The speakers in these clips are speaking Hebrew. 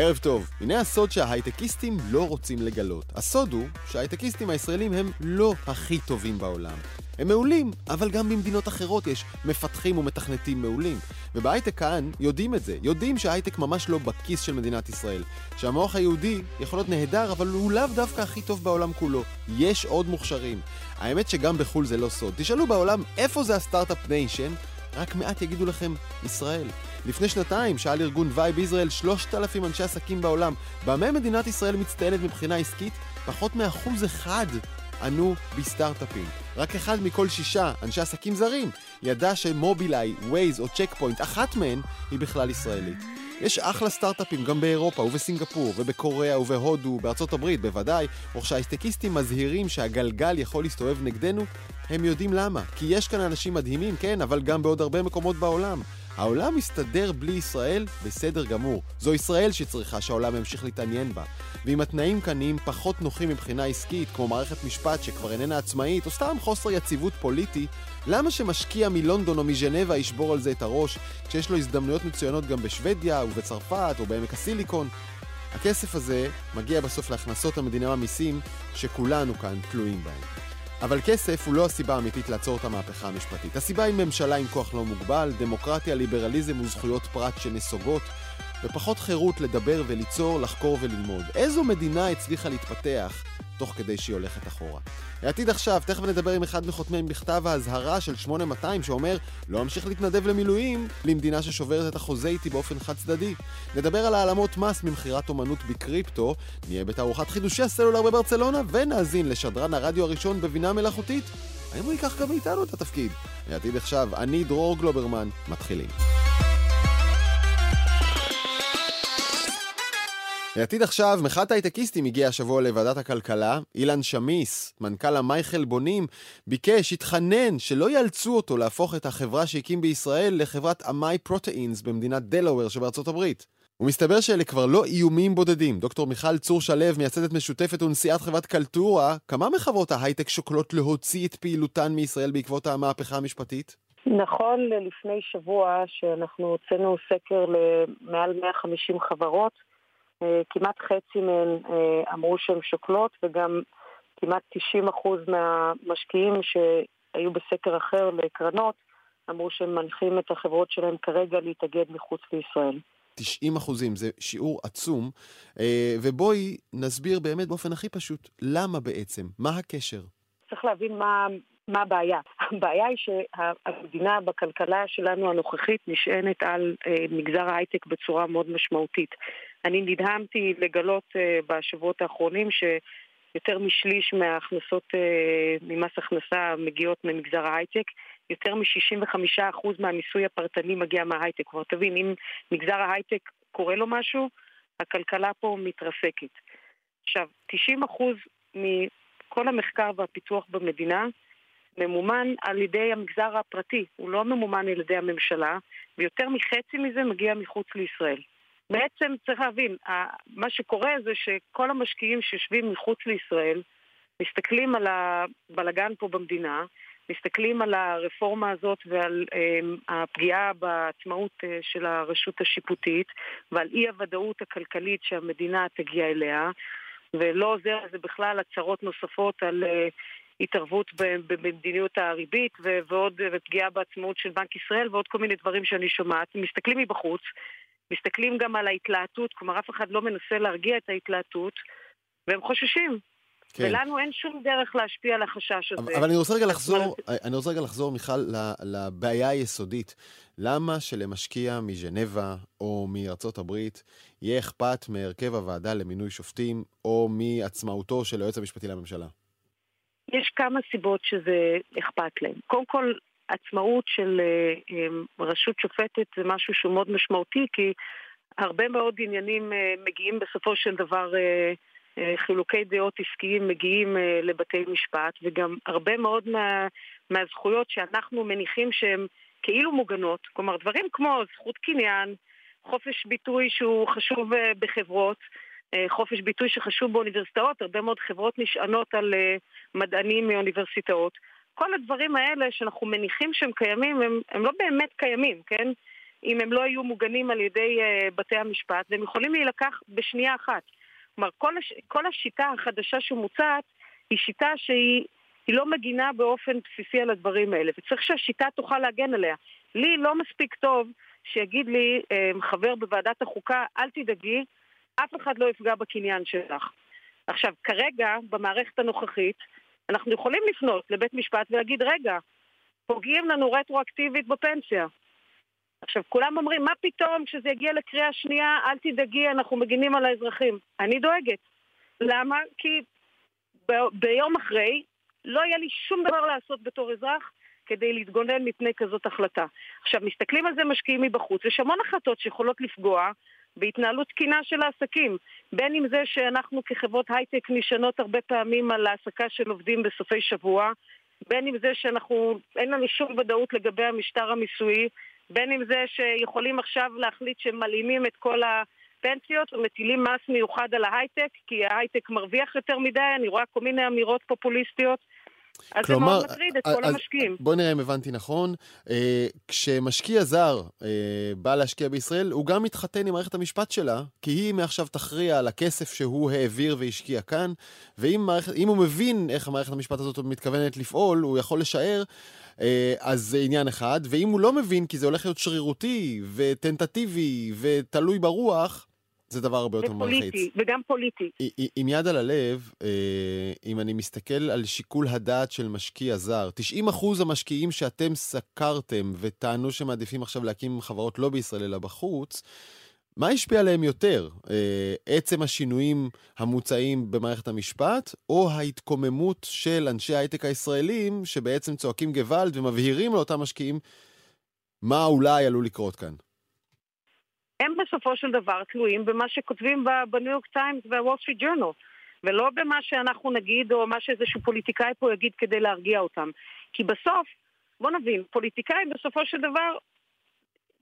ערב טוב. הנה הסוד שההייטקיסטים לא רוצים לגלות. הסוד הוא שההייטקיסטים הישראלים הם לא הכי טובים בעולם. הם מעולים, אבל גם במדינות אחרות יש מפתחים ומתכנתים מעולים. ובהייטק כאן יודעים את זה, יודעים שההייטק ממש לא בכיס של מדינת ישראל. שהמוח היהודי יכול להיות נהדר, אבל הוא לאו דווקא הכי טוב בעולם כולו. יש עוד מוכשרים. האמת שגם בחו"ל זה לא סוד. תשאלו בעולם איפה זה ה start-up nation, רק מעט יגידו לכם ישראל. לפני שנתיים שאל ארגון וייב ישראל 3,000 אנשי עסקים בעולם, במה מדינת ישראל מצטיינת מבחינה עסקית? פחות מאחוז אחד ענו בסטארט-אפים. רק אחד מכל שישה אנשי עסקים זרים ידע שמובילאיי, ווייז או צ'ק פוינט, אחת מהן היא בכלל ישראלית. יש אחלה סטארט-אפים גם באירופה ובסינגפור ובקוריאה ובהודו ובארצות הברית בוודאי, וכשההייטקיסטים מזהירים שהגלגל יכול להסתובב נגדנו, הם יודעים למה. כי יש כאן אנשים מדהימים, כן, אבל גם בעוד הרבה מקומות בעולם. העולם מסתדר בלי ישראל בסדר גמור. זו ישראל שצריכה שהעולם ימשיך להתעניין בה. ואם התנאים כאן נהיים פחות נוחים מבחינה עסקית, כמו מערכת משפט שכבר איננה עצמאית, או סתם חוסר יציבות פוליטי, למה שמשקיע מלונדון או מז'נבה ישבור על זה את הראש, כשיש לו הזדמנויות מצוינות גם בשוודיה ובצרפת או בעמק הסיליקון? הכסף הזה מגיע בסוף להכנסות המדינה מהמיסים שכולנו כאן תלויים בהם. אבל כסף הוא לא הסיבה האמיתית לעצור את המהפכה המשפטית. הסיבה היא ממשלה עם כוח לא מוגבל, דמוקרטיה, ליברליזם וזכויות פרט שנסוגות, ופחות חירות לדבר וליצור, לחקור וללמוד. איזו מדינה הצליחה להתפתח תוך כדי שהיא הולכת אחורה? העתיד עכשיו, תכף נדבר עם אחד מחותמי מכתב האזהרה של 8200 שאומר לא אמשיך להתנדב למילואים למדינה ששוברת את החוזה איתי באופן חד צדדי. נדבר על העלמות מס ממכירת אומנות בקריפטו, נהיה בתערוכת חידושי הסלולר בברצלונה ונאזין לשדרן הרדיו הראשון בבינה מלאכותית. האם הוא ייקח גם מאיתנו את התפקיד? העתיד עכשיו, אני דרור גלוברמן, מתחילים. לעתיד עכשיו, מחאת הייטקיסטים הגיע השבוע לוועדת הכלכלה. אילן סמיש, מנכ"ל אמאי חלבונים, ביקש, התחנן, שלא יאלצו אותו להפוך את החברה שהקים בישראל לחברת Amai Proteins במדינת דלאוור שבארצות הברית. ומסתבר שאלה כבר לא איומים בודדים. דוקטור מיכל צור שלו, מייסדת משותפת ונשיאת חברת קלטורה, כמה מחברות ההייטק שוקלות להוציא את פעילותן מישראל בעקבות המהפכה המשפטית? נכון לפני שבוע שאנחנו הוצאנו סקר למעל 150 חברות, כמעט חצי מהן אה, אמרו שהן שוקלות, וגם כמעט 90% מהמשקיעים שהיו בסקר אחר לקרנות, אמרו שהם מנחים את החברות שלהם כרגע להתאגד מחוץ לישראל. 90 אחוזים, זה שיעור עצום. אה, ובואי נסביר באמת באופן הכי פשוט, למה בעצם? מה הקשר? צריך להבין מה, מה הבעיה. הבעיה היא שהמדינה בכלכלה שלנו הנוכחית נשענת על מגזר ההייטק בצורה מאוד משמעותית. אני נדהמתי לגלות uh, בשבועות האחרונים שיותר משליש מההכנסות uh, ממס הכנסה מגיעות ממגזר ההייטק. יותר מ-65% מהמיסוי הפרטני מגיע מההייטק. כלומר, תבין, אם מגזר ההייטק קורה לו משהו, הכלכלה פה מתרסקת. עכשיו, 90% מכל המחקר והפיתוח במדינה ממומן על ידי המגזר הפרטי, הוא לא ממומן על ידי הממשלה, ויותר מחצי מזה מגיע מחוץ לישראל. בעצם צריך להבין, מה שקורה זה שכל המשקיעים שיושבים מחוץ לישראל מסתכלים על הבלגן פה במדינה, מסתכלים על הרפורמה הזאת ועל um, הפגיעה בעצמאות uh, של הרשות השיפוטית ועל אי הוודאות הכלכלית שהמדינה תגיע אליה ולא עוזר לזה בכלל הצהרות נוספות על uh, התערבות במדיניות הריבית ועוד ופגיעה בעצמאות של בנק ישראל ועוד כל מיני דברים שאני שומעת. מסתכלים מבחוץ מסתכלים גם על ההתלהטות, כלומר אף אחד לא מנסה להרגיע את ההתלהטות, והם חוששים. כן. ולנו אין שום דרך להשפיע על החשש הזה. אבל, אני רוצה רגע לחזור, אני רוצה רגע לחזור, מיכל, לבעיה היסודית. למה שלמשקיע מז'נבה או מארצות הברית יהיה אכפת מהרכב הוועדה למינוי שופטים או מעצמאותו של היועץ המשפטי לממשלה? יש כמה סיבות שזה אכפת להם. קודם כל, עצמאות של אה, אה, רשות שופטת זה משהו שהוא מאוד משמעותי, כי הרבה מאוד עניינים אה, מגיעים בסופו של דבר, חילוקי דעות עסקיים מגיעים לבתי משפט, וגם הרבה מאוד מה, מהזכויות שאנחנו מניחים שהן כאילו מוגנות, כלומר דברים כמו זכות קניין, חופש ביטוי שהוא חשוב בחברות, חופש ביטוי שחשוב באוניברסיטאות, הרבה מאוד חברות נשענות על מדענים מאוניברסיטאות. כל הדברים האלה שאנחנו מניחים שהם קיימים, הם, הם לא באמת קיימים, כן? אם הם לא יהיו מוגנים על ידי uh, בתי המשפט, והם יכולים להילקח בשנייה אחת. כלומר, כל, הש... כל השיטה החדשה שמוצעת היא שיטה שהיא לא מגינה באופן בסיסי על הדברים האלה, וצריך שהשיטה תוכל להגן עליה. לי לא מספיק טוב שיגיד לי um, חבר בוועדת החוקה, אל תדאגי, אף אחד לא יפגע בקניין שלך. עכשיו, כרגע, במערכת הנוכחית, אנחנו יכולים לפנות לבית משפט ולהגיד, רגע, פוגעים לנו רטרואקטיבית בפנסיה. עכשיו, כולם אומרים, מה פתאום, כשזה יגיע לקריאה שנייה, אל תדאגי, אנחנו מגינים על האזרחים. אני דואגת. למה? כי ב- ביום אחרי, לא יהיה לי שום דבר לעשות בתור אזרח כדי להתגונן מפני כזאת החלטה. עכשיו, מסתכלים על זה משקיעים מבחוץ, יש המון החלטות שיכולות לפגוע בהתנהלות תקינה של העסקים. בין אם זה שאנחנו כחברות הייטק נשענות הרבה פעמים על העסקה של עובדים בסופי שבוע, בין אם זה שאנחנו, אין לנו שום ודאות לגבי המשטר המיסויי, בין אם זה שיכולים עכשיו להחליט שמלאימים את כל הפנסיות ומטילים מס מיוחד על ההייטק, כי ההייטק מרוויח יותר מדי, אני רואה כל מיני אמירות פופוליסטיות. אז כלומר, זה מאוד מטריד את כל המשקיעים. בוא נראה אם הבנתי נכון. אה, כשמשקיע זר אה, בא להשקיע בישראל, הוא גם מתחתן עם מערכת המשפט שלה, כי היא מעכשיו תכריע על הכסף שהוא העביר והשקיע כאן, ואם מערכת, הוא מבין איך המערכת המשפט הזאת מתכוונת לפעול, הוא יכול לשער. אה, אז זה עניין אחד, ואם הוא לא מבין, כי זה הולך להיות שרירותי וטנטטיבי ותלוי ברוח, זה דבר הרבה יותר מלחיץ. ופוליטי, וגם פוליטי. עם יד על הלב, אה, אם אני מסתכל על שיקול הדעת של משקיע זר, 90% המשקיעים שאתם סקרתם וטענו שמעדיפים עכשיו להקים חברות לא בישראל אלא בחוץ, מה השפיע עליהם יותר? אה, עצם השינויים המוצעים במערכת המשפט, או ההתקוממות של אנשי ההייטק הישראלים, שבעצם צועקים גוואלד ומבהירים לאותם משקיעים מה אולי עלול לקרות כאן? הם בסופו של דבר תלויים במה שכותבים בניו יורק טיימס והוול סטריט ג'ורנל, ולא במה שאנחנו נגיד או מה שאיזשהו פוליטיקאי פה יגיד כדי להרגיע אותם. כי בסוף, בוא נבין, פוליטיקאי בסופו של דבר,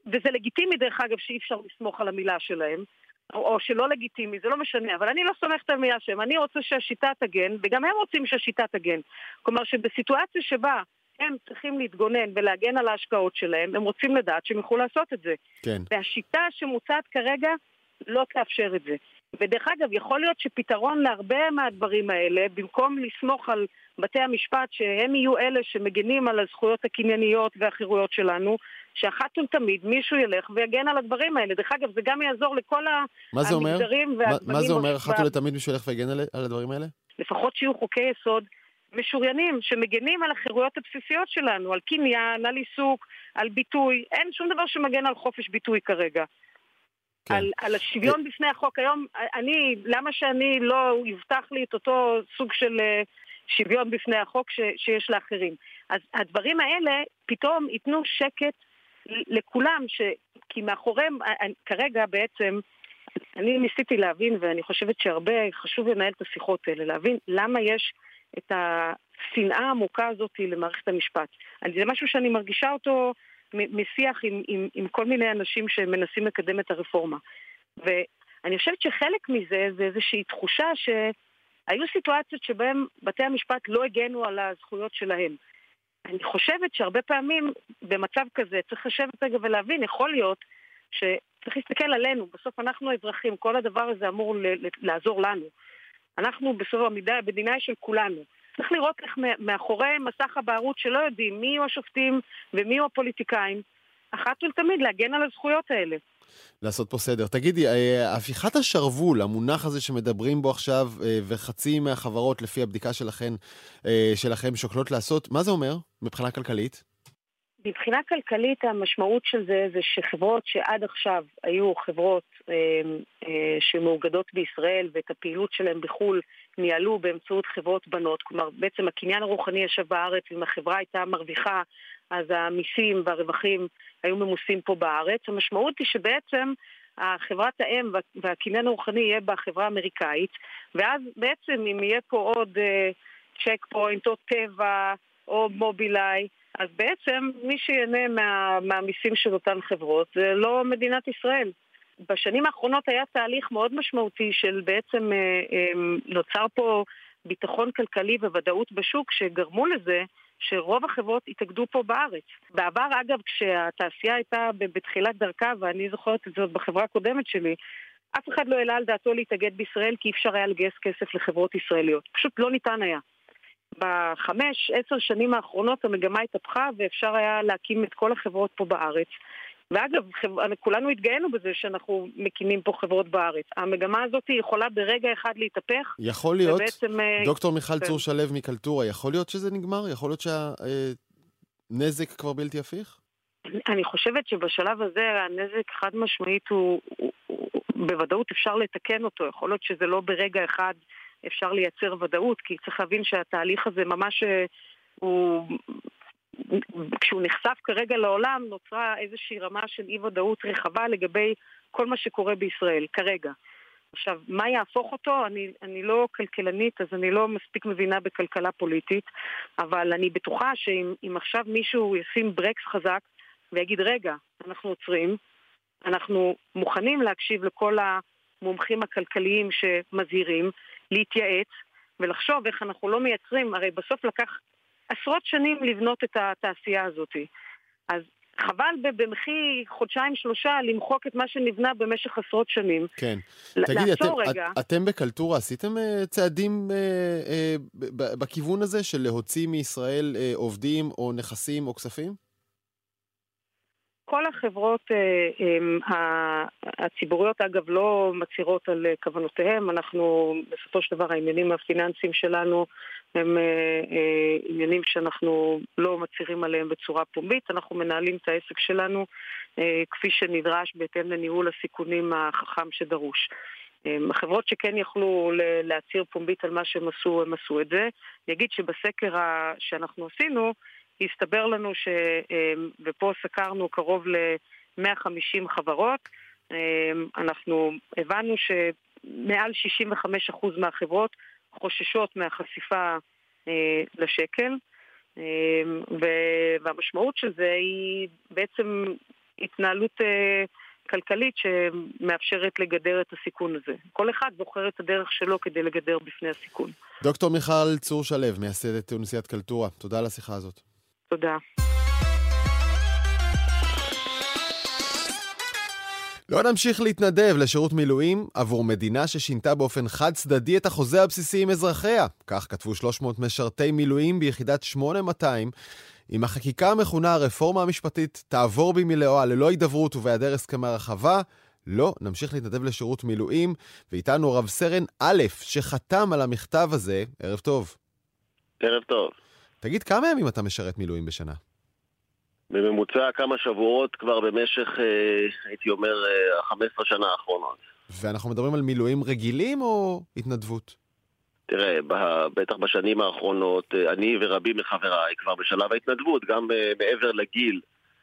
וזה לגיטימי דרך אגב שאי אפשר לסמוך על המילה שלהם, או שלא לגיטימי, זה לא משנה, אבל אני לא סומכת על מילה שלהם, אני רוצה שהשיטה תגן, וגם הם רוצים שהשיטה תגן. כלומר שבסיטואציה שבה הם צריכים להתגונן ולהגן על ההשקעות שלהם, הם רוצים לדעת שהם יוכלו לעשות את זה. כן. והשיטה שמוצעת כרגע לא תאפשר את זה. ודרך אגב, יכול להיות שפתרון להרבה מהדברים האלה, במקום לסמוך על בתי המשפט שהם יהיו אלה שמגנים על הזכויות הקנייניות והחירויות שלנו, שאחת ולתמיד מישהו ילך ויגן על הדברים האלה. דרך אגב, זה גם יעזור לכל המגזרים והגוונים. מה זה אומר אחת ולתמיד מישהו ילך ויגן על, על הדברים האלה? לפחות שיהיו חוקי יסוד משוריינים שמגנים על החירויות הבסיסיות שלנו, על קניין, על עיסוק, על ביטוי. אין שום דבר שמגן על חופש ביטוי כרגע. כן. על, על השוויון בפני החוק. היום, אני, למה שאני לא יובטח לי את אותו סוג של אה, שוויון בפני החוק ש, שיש לאחרים? אז הדברים האלה פתאום ייתנו שקט לכולם, ש, כי מאחוריהם, כרגע בעצם, אני ניסיתי להבין, ואני חושבת שהרבה חשוב לנהל את השיחות האלה, להבין למה יש את השנאה העמוקה הזאת למערכת המשפט. זה משהו שאני מרגישה אותו משיח עם, עם, עם כל מיני אנשים שמנסים לקדם את הרפורמה. ואני חושבת שחלק מזה זה איזושהי תחושה שהיו סיטואציות שבהן בתי המשפט לא הגנו על הזכויות שלהם. אני חושבת שהרבה פעמים במצב כזה צריך לשבת רגע ולהבין, יכול להיות שצריך להסתכל עלינו, בסוף אנחנו האזרחים, כל הדבר הזה אמור לעזור לנו. אנחנו בסוף המידה, המדינה היא של כולנו. צריך לראות איך מאחורי מסך הבערות שלא יודעים מי יהיו השופטים ומי יהיו הפוליטיקאים, אחת ולתמיד להגן על הזכויות האלה. לעשות פה סדר. תגידי, אה, הפיכת השרוול, המונח הזה שמדברים בו עכשיו, אה, וחצי מהחברות, לפי הבדיקה שלכם, אה, שלכם שוקלות לעשות, מה זה אומר מבחינה כלכלית? מבחינה כלכלית המשמעות של זה זה שחברות שעד עכשיו היו חברות שמאוגדות בישראל ואת הפעילות שלהן בחו"ל ניהלו באמצעות חברות בנות, כלומר בעצם הקניין הרוחני ישב בארץ ואם החברה הייתה מרוויחה אז המיסים והרווחים היו ממוסים פה בארץ. המשמעות היא שבעצם החברת האם והקניין הרוחני יהיה בחברה האמריקאית ואז בעצם אם יהיה פה עוד צ'ק אה, פוינט או טבע או מובילאיי אז בעצם מי שיהנה מה, מהמיסים של אותן חברות זה לא מדינת ישראל. בשנים האחרונות היה תהליך מאוד משמעותי של בעצם אה, אה, נוצר פה ביטחון כלכלי וודאות בשוק שגרמו לזה שרוב החברות התאגדו פה בארץ. בעבר, אגב, כשהתעשייה הייתה בתחילת דרכה, ואני זוכרת את זאת בחברה הקודמת שלי, אף אחד לא העלה על דעתו להתאגד בישראל כי אי אפשר היה לגייס כסף לחברות ישראליות. פשוט לא ניתן היה. בחמש, עשר שנים האחרונות המגמה התהפכה ואפשר היה להקים את כל החברות פה בארץ. ואגב, כולנו התגאינו בזה שאנחנו מקימים פה חברות בארץ. המגמה הזאת יכולה ברגע אחד להתהפך. יכול להיות, ובעצם, אה, דוקטור מיכל כן. צור שלו מקלטורה, יכול להיות שזה נגמר? יכול להיות שהנזק כבר בלתי הפיך? אני חושבת שבשלב הזה הנזק חד משמעית הוא, הוא, הוא, בוודאות אפשר לתקן אותו. יכול להיות שזה לא ברגע אחד אפשר לייצר ודאות, כי צריך להבין שהתהליך הזה ממש אה, הוא... כשהוא נחשף כרגע לעולם, נוצרה איזושהי רמה של אי-ודאות רחבה לגבי כל מה שקורה בישראל, כרגע. עכשיו, מה יהפוך אותו? אני, אני לא כלכלנית, אז אני לא מספיק מבינה בכלכלה פוליטית, אבל אני בטוחה שאם עכשיו מישהו ישים ברקס חזק ויגיד, רגע, אנחנו עוצרים, אנחנו מוכנים להקשיב לכל המומחים הכלכליים שמזהירים, להתייעץ ולחשוב איך אנחנו לא מייצרים, הרי בסוף לקח עשרות שנים לבנות את התעשייה הזאת. אז חבל במחי חודשיים-שלושה למחוק את מה שנבנה במשך עשרות שנים. כן. תגידי, אתם, רגע. את, אתם בקלטורה עשיתם uh, צעדים uh, uh, בכיוון הזה של להוציא מישראל uh, עובדים או נכסים או כספים? כל החברות אה, הציבוריות, אגב, לא מצהירות על אה, כוונותיהן. אנחנו, בסופו של דבר, העניינים הפיננסיים שלנו הם אה, עניינים שאנחנו לא מצהירים עליהם בצורה פומבית. אנחנו מנהלים את העסק שלנו כפי שנדרש בהתאם לניהול הסיכונים החכם שדרוש. החברות שכן יכלו להצהיר פומבית על מה שהם עשו, הם עשו את זה. אני אגיד שבסקר שאנחנו עשינו, הסתבר לנו ש... אמ, ופה סקרנו קרוב ל-150 חברות, אמ, אנחנו הבנו שמעל 65% מהחברות חוששות מהחשיפה אה, לשקל, אמ, והמשמעות של זה היא בעצם התנהלות אה, כלכלית שמאפשרת לגדר את הסיכון הזה. כל אחד בוחר את הדרך שלו כדי לגדר בפני הסיכון. דוקטור מיכל צור שלו, מייסדת אוניברסיטת קלטורה, תודה על השיחה הזאת. תודה. לא נמשיך להתנדב לשירות מילואים עבור מדינה ששינתה באופן חד צדדי את החוזה הבסיסי עם אזרחיה. כך כתבו 300 משרתי מילואים ביחידת 8200. אם החקיקה המכונה הרפורמה המשפטית תעבור במילואה ללא הידברות ובהיעדר הסכמי רחבה, לא נמשיך להתנדב לשירות מילואים. ואיתנו רב סרן א', שחתם על המכתב הזה. ערב טוב. ערב טוב. תגיד, כמה ימים אתה משרת מילואים בשנה? בממוצע כמה שבועות כבר במשך, אה, הייתי אומר, ה-15 אה, שנה האחרונות. ואנחנו מדברים על מילואים רגילים או התנדבות? תראה, בטח בשנים האחרונות, אה, אני ורבים מחבריי כבר בשלב ההתנדבות, גם מעבר לגיל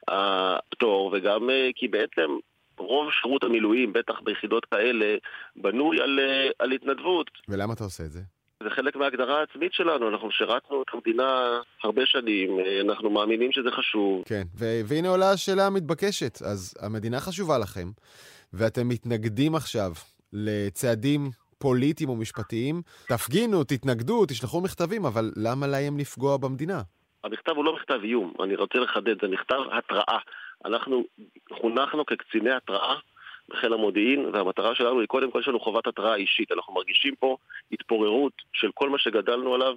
הפטור, וגם כי בעצם רוב שירות המילואים, בטח ביחידות כאלה, בנוי על, על התנדבות. ולמה אתה עושה את זה? זה חלק מההגדרה העצמית שלנו, אנחנו שירתנו את המדינה הרבה שנים, אנחנו מאמינים שזה חשוב. כן, ו- והנה עולה השאלה המתבקשת. אז המדינה חשובה לכם, ואתם מתנגדים עכשיו לצעדים פוליטיים או משפטיים, תפגינו, תתנגדו, תשלחו מכתבים, אבל למה להם לפגוע במדינה? המכתב הוא לא מכתב איום, אני רוצה לחדד, זה מכתב התראה. אנחנו חונכנו כקציני התראה בחיל המודיעין, והמטרה שלנו היא קודם כל, יש לנו חובת התראה אישית. אנחנו מרגישים פה התפוררות של כל מה שגדלנו עליו,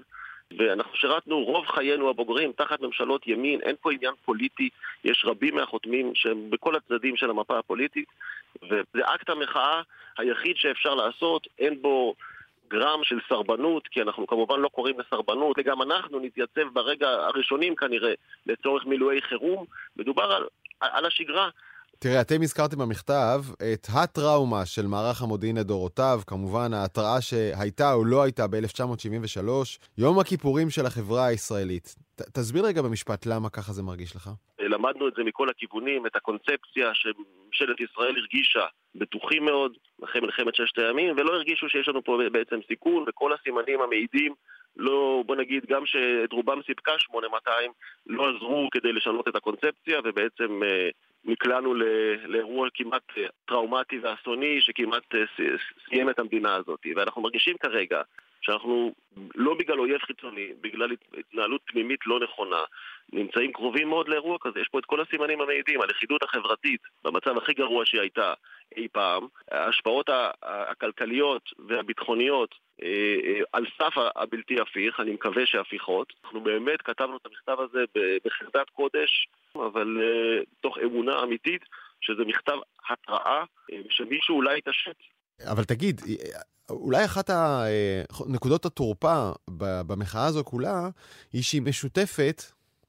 ואנחנו שירתנו רוב חיינו הבוגרים תחת ממשלות ימין, אין פה עניין פוליטי, יש רבים מהחותמים שהם בכל הצדדים של המפה הפוליטית, וזה אקט המחאה היחיד שאפשר לעשות, אין בו גרם של סרבנות, כי אנחנו כמובן לא קוראים לסרבנות, וגם אנחנו נתייצב ברגע הראשונים כנראה לצורך מילואי חירום. מדובר על, על השגרה. תראה, אתם הזכרתם במכתב את הטראומה של מערך המודיעין לדורותיו, כמובן ההתראה שהייתה או לא הייתה ב-1973, יום הכיפורים של החברה הישראלית. ת, תסביר רגע במשפט למה ככה זה מרגיש לך. למדנו את זה מכל הכיוונים, את הקונספציה שממשלת ישראל הרגישה בטוחים מאוד אחרי מלחמת ששת הימים, ולא הרגישו שיש לנו פה בעצם סיכון, וכל הסימנים המעידים לא, בוא נגיד, גם שאת רובם סיפקה 8200, לא עזרו כדי לשנות את הקונספציה, ובעצם אה, נקלענו לאירוע כמעט טראומטי ואסוני, שכמעט אה, סיים את המדינה הזאת. ואנחנו מרגישים כרגע שאנחנו, לא בגלל אויב חיצוני, בגלל התנהלות פנימית לא נכונה, נמצאים קרובים מאוד לאירוע כזה. יש פה את כל הסימנים המעידים, הלכידות החברתית, במצב הכי גרוע שהיא הייתה אי פעם, ההשפעות הכלכליות והביטחוניות אה, אה, על סף הבלתי הפיך, אני מקווה שהפיכות. אנחנו באמת כתבנו את המכתב הזה בחרדת קודש, אבל אה, תוך אמונה אמיתית שזה מכתב התראה שמישהו אולי יתעשת. אבל תגיד, אולי אחת נקודות התורפה במחאה הזו כולה, היא שהיא משותפת,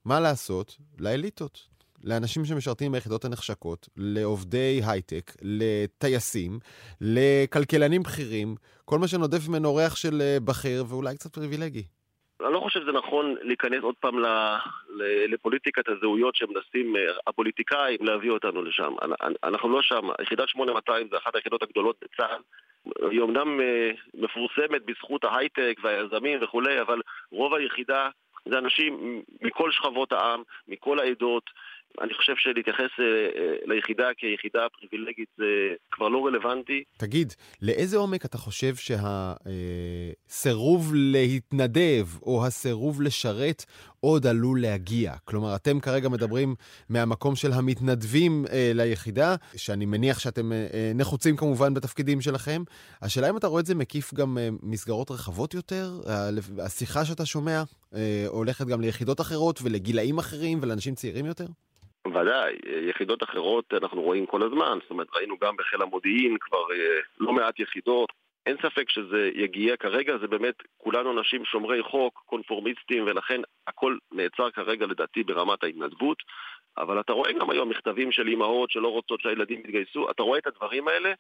מה לעשות, לאליטות. לאנשים שמשרתים ביחידות הנחשקות, לעובדי הייטק, לטייסים, לכלכלנים בכירים, כל מה שנודף ממנו ריח של אה, בכיר ואולי קצת פריבילגי. אני לא חושב שזה נכון להיכנס עוד פעם לפוליטיקת הזהויות שמנסים אה, הפוליטיקאים להביא אותנו לשם. אנחנו לא שם. יחידת 8200 זה אחת היחידות הגדולות בצה"ל. היא אומנם אה, מפורסמת בזכות ההייטק והיזמים וכולי, אבל רוב היחידה זה אנשים מכל שכבות העם, מכל העדות. אני חושב שלהתייחס אה, אה, ליחידה כיחידה פריבילגית זה כבר לא רלוונטי. תגיד, לאיזה עומק אתה חושב שהסירוב להתנדב או הסירוב לשרת עוד עלול להגיע? כלומר, אתם כרגע מדברים מהמקום של המתנדבים אה, ליחידה, שאני מניח שאתם אה, אה נחוצים כמובן בתפקידים שלכם. השאלה אם אתה רואה את זה מקיף גם אה, מסגרות רחבות יותר? השיחה שאתה שומע אה, הולכת גם ליחידות אחרות ולגילאים אחרים ולאנשים צעירים יותר? ודאי, יחידות אחרות אנחנו רואים כל הזמן, זאת אומרת ראינו גם בחיל המודיעין כבר אה, לא מעט יחידות. אין ספק שזה יגיע כרגע, זה באמת כולנו אנשים שומרי חוק, קונפורמיסטים, ולכן הכל נעצר כרגע לדעתי ברמת ההתנדבות. אבל אתה רואה גם היום מכתבים של אימהות שלא רוצות שהילדים יתגייסו, אתה רואה את הדברים האלה,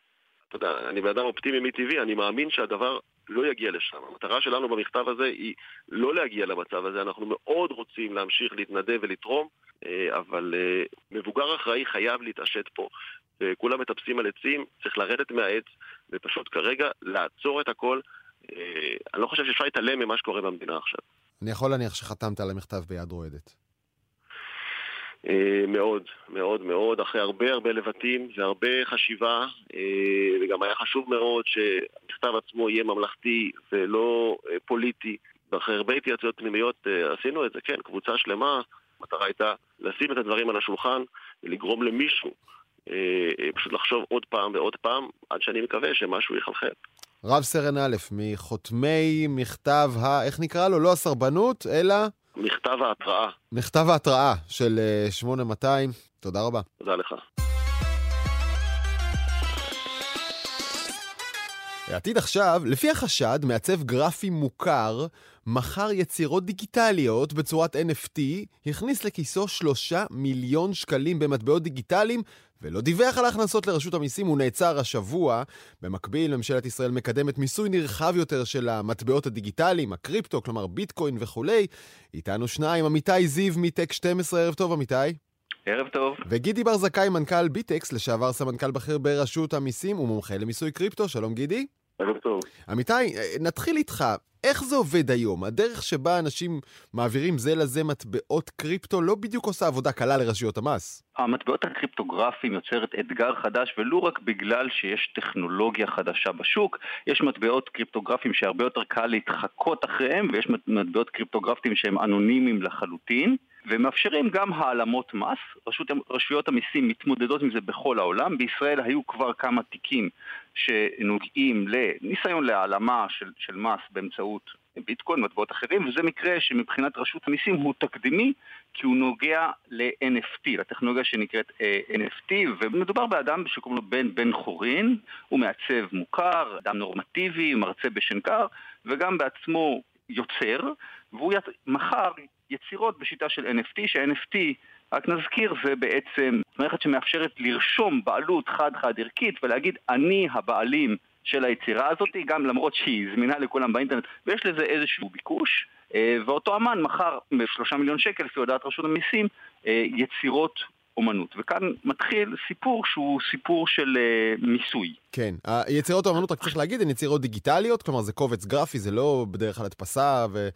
אתה יודע, אני בן אדם אופטימי מטבעי, אני מאמין שהדבר לא יגיע לשם. המטרה שלנו במכתב הזה היא לא להגיע למצב הזה, אנחנו מאוד רוצים להמשיך להתנדב ולתרום, אבל אה, מבוגר אחראי חייב להתעשת פה. וכולם מטפסים על עצים, צריך לרדת מהעץ, ופשוט כרגע לעצור את הכל. אה, אני לא חושב שאפשר להתעלם ממה שקורה במדינה עכשיו. אני יכול להניח שחתמת על המכתב ביד רועדת. מאוד, מאוד מאוד, אחרי הרבה הרבה לבטים והרבה חשיבה, וגם היה חשוב מאוד שהמכתב עצמו יהיה ממלכתי ולא פוליטי. ואחרי הרבה התייעצויות פנימיות עשינו את זה, כן, קבוצה שלמה, המטרה הייתה לשים את הדברים על השולחן ולגרום למישהו אה, אה, פשוט לחשוב עוד פעם ועוד פעם, עד שאני מקווה שמשהו יחלחל. רב סרן א', מחותמי מכתב ה... איך נקרא לו? לא הסרבנות, אלא... מכתב ההתראה. מכתב ההתראה של 8200. אה, תודה רבה. תודה לך. העתיד עכשיו, לפי החשד, מעצב גרפי מוכר, מכר יצירות דיגיטליות בצורת NFT, הכניס לכיסו שלושה מיליון שקלים במטבעות דיגיטליים, ולא דיווח על ההכנסות לרשות המיסים, הוא נעצר השבוע. במקביל, ממשלת ישראל מקדמת מיסוי נרחב יותר של המטבעות הדיגיטליים, הקריפטו, כלומר ביטקוין וכולי. איתנו שניים, עמיתי זיו מטק 12, ערב טוב עמיתי. ערב טוב. וגידי בר זכאי, מנכ"ל ביטקס, לשעבר סמנכ"ל בכיר ברשות המיסים ומומחה למיסוי קריפטו. שלום גידי. ערב טוב. עמיתי, נתחיל איתך. איך זה עובד היום? הדרך שבה אנשים מעבירים זה לזה מטבעות קריפטו לא בדיוק עושה עבודה קלה לרשויות המס. המטבעות הקריפטוגרפיים יוצרת אתגר חדש ולו רק בגלל שיש טכנולוגיה חדשה בשוק. יש מטבעות קריפטוגרפיים שהרבה יותר קל להתחקות אחריהם ויש מטבעות קריפטוגרפיים שהם אנונימיים לחלוטין. ומאפשרים גם העלמות מס. רשות, רשויות המיסים מתמודדות עם זה בכל העולם. בישראל היו כבר כמה תיקים שנוגעים לניסיון להעלמה של, של מס באמצעות ביטקוין, מטבעות אחרים, וזה מקרה שמבחינת רשות המיסים הוא תקדימי, כי הוא נוגע ל-NFT, לטכנולוגיה שנקראת uh, אה, NFT, ומדובר באדם שקוראים לו בן בן חורין, הוא מעצב מוכר, אדם נורמטיבי, מרצה בשנקר, וגם בעצמו יוצר, והוא מכר יצירות בשיטה של NFT, ש-NFT, רק נזכיר, זה בעצם מערכת שמאפשרת לרשום בעלות חד-חד ערכית ולהגיד אני הבעלים של היצירה הזאת, גם למרות שהיא זמינה לכולם באינטרנט ויש לזה איזשהו ביקוש אה, ואותו אמן מכר בשלושה מיליון שקל, לפי הודעת רשות המיסים, אה, יצירות אומנות. וכאן מתחיל סיפור שהוא סיפור של uh, מיסוי. כן. יצירות האומנות, רק צריך להגיד, הן יצירות דיגיטליות, כלומר זה קובץ גרפי, זה לא בדרך כלל הדפסה ו...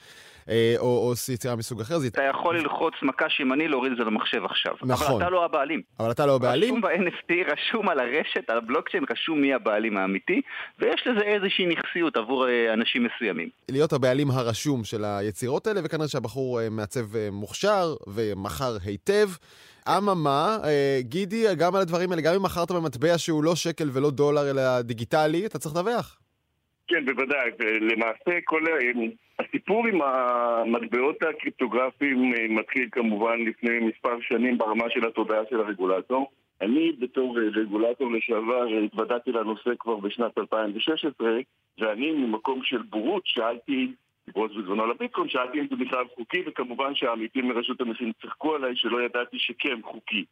אה, או, או יצירה מסוג אחר. אתה יכול ללחוץ מקש ימני, להוריד את זה למחשב עכשיו. נכון. אבל אתה לא הבעלים. אבל אתה לא הבעלים? רשום ב-NFT, רשום על הרשת, על הבלוקצ'יין, רשום מי הבעלים האמיתי, ויש לזה איזושהי נכסיות עבור אה, אנשים מסוימים. להיות הבעלים הרשום של היצירות האלה, וכנראה שהבחור אה, מעצב מוכשר ומכר היטב. אממה, גידי, גם על הדברים האלה, גם אם מכרת במטבע שהוא לא שקל ולא דולר אלא דיגיטלי, אתה צריך לדווח. כן, בוודאי, ולמעשה כל הסיפור עם המטבעות הקריפטוגרפיים אה, מתחיל כמובן לפני מספר שנים ברמה של התודעה של הרגולטור. אני בתור אה, רגולטור לשעבר התוודעתי לנושא כבר בשנת 2016 ואני ממקום של בורות שאלתי, דיברות בזמנו על הביטקוין, שאלתי אם זה בכלל חוקי וכמובן שהעמיתים מרשות המסים צחקו עליי שלא ידעתי שכן חוקי.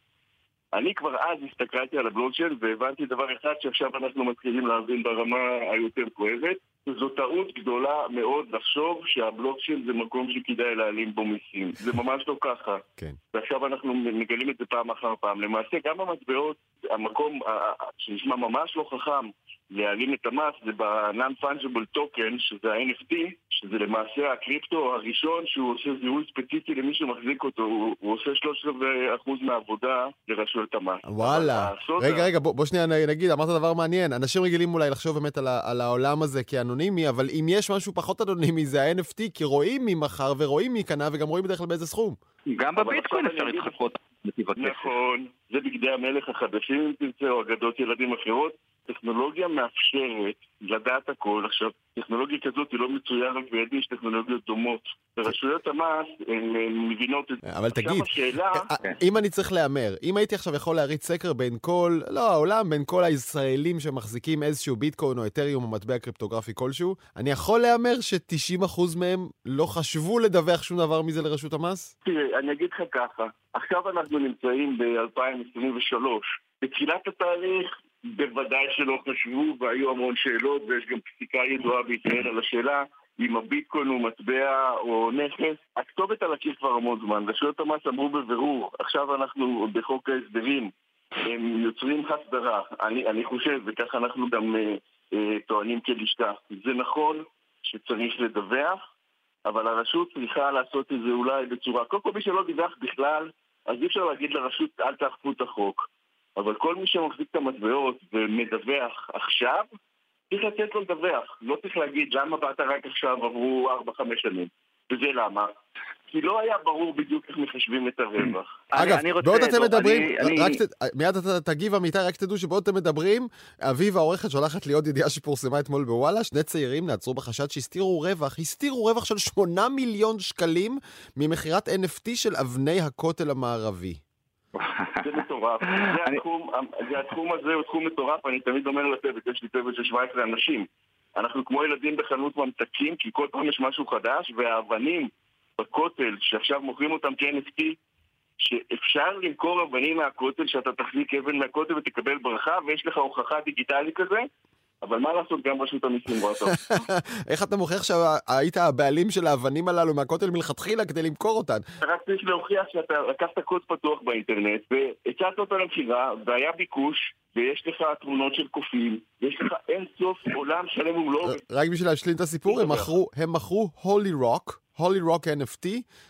אני כבר אז הסתכלתי על הבלוקצ'יין והבנתי דבר אחד שעכשיו אנחנו מתחילים להבין ברמה היותר כואבת זו טעות גדולה מאוד לחשוב שהבלוקצ'יין זה מקום שכדאי להעלים בו מיסים. זה ממש לא ככה. כן. ועכשיו אנחנו מגלים את זה פעם אחר פעם. למעשה גם המטבעות, המקום שנשמע ממש לא חכם להעלים את המס זה ב-non-fungible token, שזה ה-NFT, שזה למעשה הקריפטו הראשון שהוא עושה זיהוי ספציפי למי שמחזיק אותו, הוא, הוא עושה 13% מהעבודה לרשויות המס. וואלה. רגע, רגע, בוא, בוא שנייה נגיד, אמרת דבר מעניין. אנשים רגילים אולי לחשוב באמת על, ה, על העולם הזה כאנונימי, אבל אם יש משהו פחות אנונימי זה ה-NFT, כי רואים מי מכר ורואים מי קנה וגם רואים בדרך כלל באיזה סכום. גם בביטקוין אפשר להתחקות. נכון, זה בגדי המלך החדשים אם תרצה, או אגדות ילדים אחרות. טכנולוגיה מאפשרת לדעת הכל. עכשיו, טכנולוגיה כזאת היא לא מצויה רק בידי, יש טכנולוגיות דומות. ורשויות המס מבינות את זה. אבל תגיד, השאלה... אה, אה, אם אני צריך להמר, אם הייתי עכשיו יכול להריץ סקר בין כל, לא העולם, בין כל הישראלים שמחזיקים איזשהו ביטקוין או אתריום או מטבע קריפטוגרפי כלשהו, אני יכול להמר ש-90% מהם לא חשבו לדווח שום דבר מזה לרשות המס? תראה, אני אגיד לך ככה, עכשיו אנחנו נמצאים ב-2023. בתחילת התהליך בוודאי שלא חשבו והיו המון שאלות ויש גם פסיקה ידועה בישראל על השאלה אם הביטקוין הוא מטבע או נכס. הכתובת על הקיר כבר המון זמן. רשויות המס אמרו בבירור, עכשיו אנחנו בחוק ההסדרים, הם יוצרים הסדרה. אני, אני חושב, וככה אנחנו גם אה, אה, טוענים כלשכה, זה נכון שצריך לדווח, אבל הרשות צריכה לעשות את זה אולי בצורה... קודם כל מי שלא דיווח בכלל, אז אי אפשר להגיד לרשות אל תאכפו את החוק. אבל כל מי שמחזיק את המטבעות ומדווח עכשיו, צריך לתת לו לדווח. לא צריך להגיד למה באת רק עכשיו עברו 4-5 שנים. וזה למה? כי לא היה ברור בדיוק איך מחשבים את הרווח. אגב, בעוד אתם מדברים, מיד אתה תגיב אמיתי, רק תדעו שבעוד אתם מדברים, אביבה העורכת שולחת לי עוד ידיעה שפורסמה אתמול בוואלה, שני צעירים נעצרו בחשד שהסתירו רווח, הסתירו רווח של 8 מיליון שקלים ממכירת NFT של אבני הכותל המערבי. זה מטורף. זה התחום הזה הוא תחום מטורף, אני תמיד אומר לצוות, יש לי צוות של 17 אנשים. אנחנו כמו ילדים בחנות ממתקים, כי כל פעם יש משהו חדש, והאבנים בכותל, שעכשיו מוכרים אותם כ-NFT, שאפשר למכור אבנים מהכותל, שאתה תחזיק אבן מהכותל ותקבל ברכה, ויש לך הוכחה דיגיטלית כזה, אבל מה לעשות, גם רשות המיסים רואה טוב. איך אתה מוכיח שהיית הבעלים של האבנים הללו מהכותל מלכתחילה כדי למכור אותן? אתה רק צריך להוכיח שאתה לקחת קוד פתוח באינטרנט, והצעת אותו למכירה, והיה ביקוש, ויש לך תמונות של קופים, ויש לך אין סוף עולם שלם ומלואו. רק בשביל להשלים את הסיפור, הם מכרו הולי רוק. הולי רוק NFT,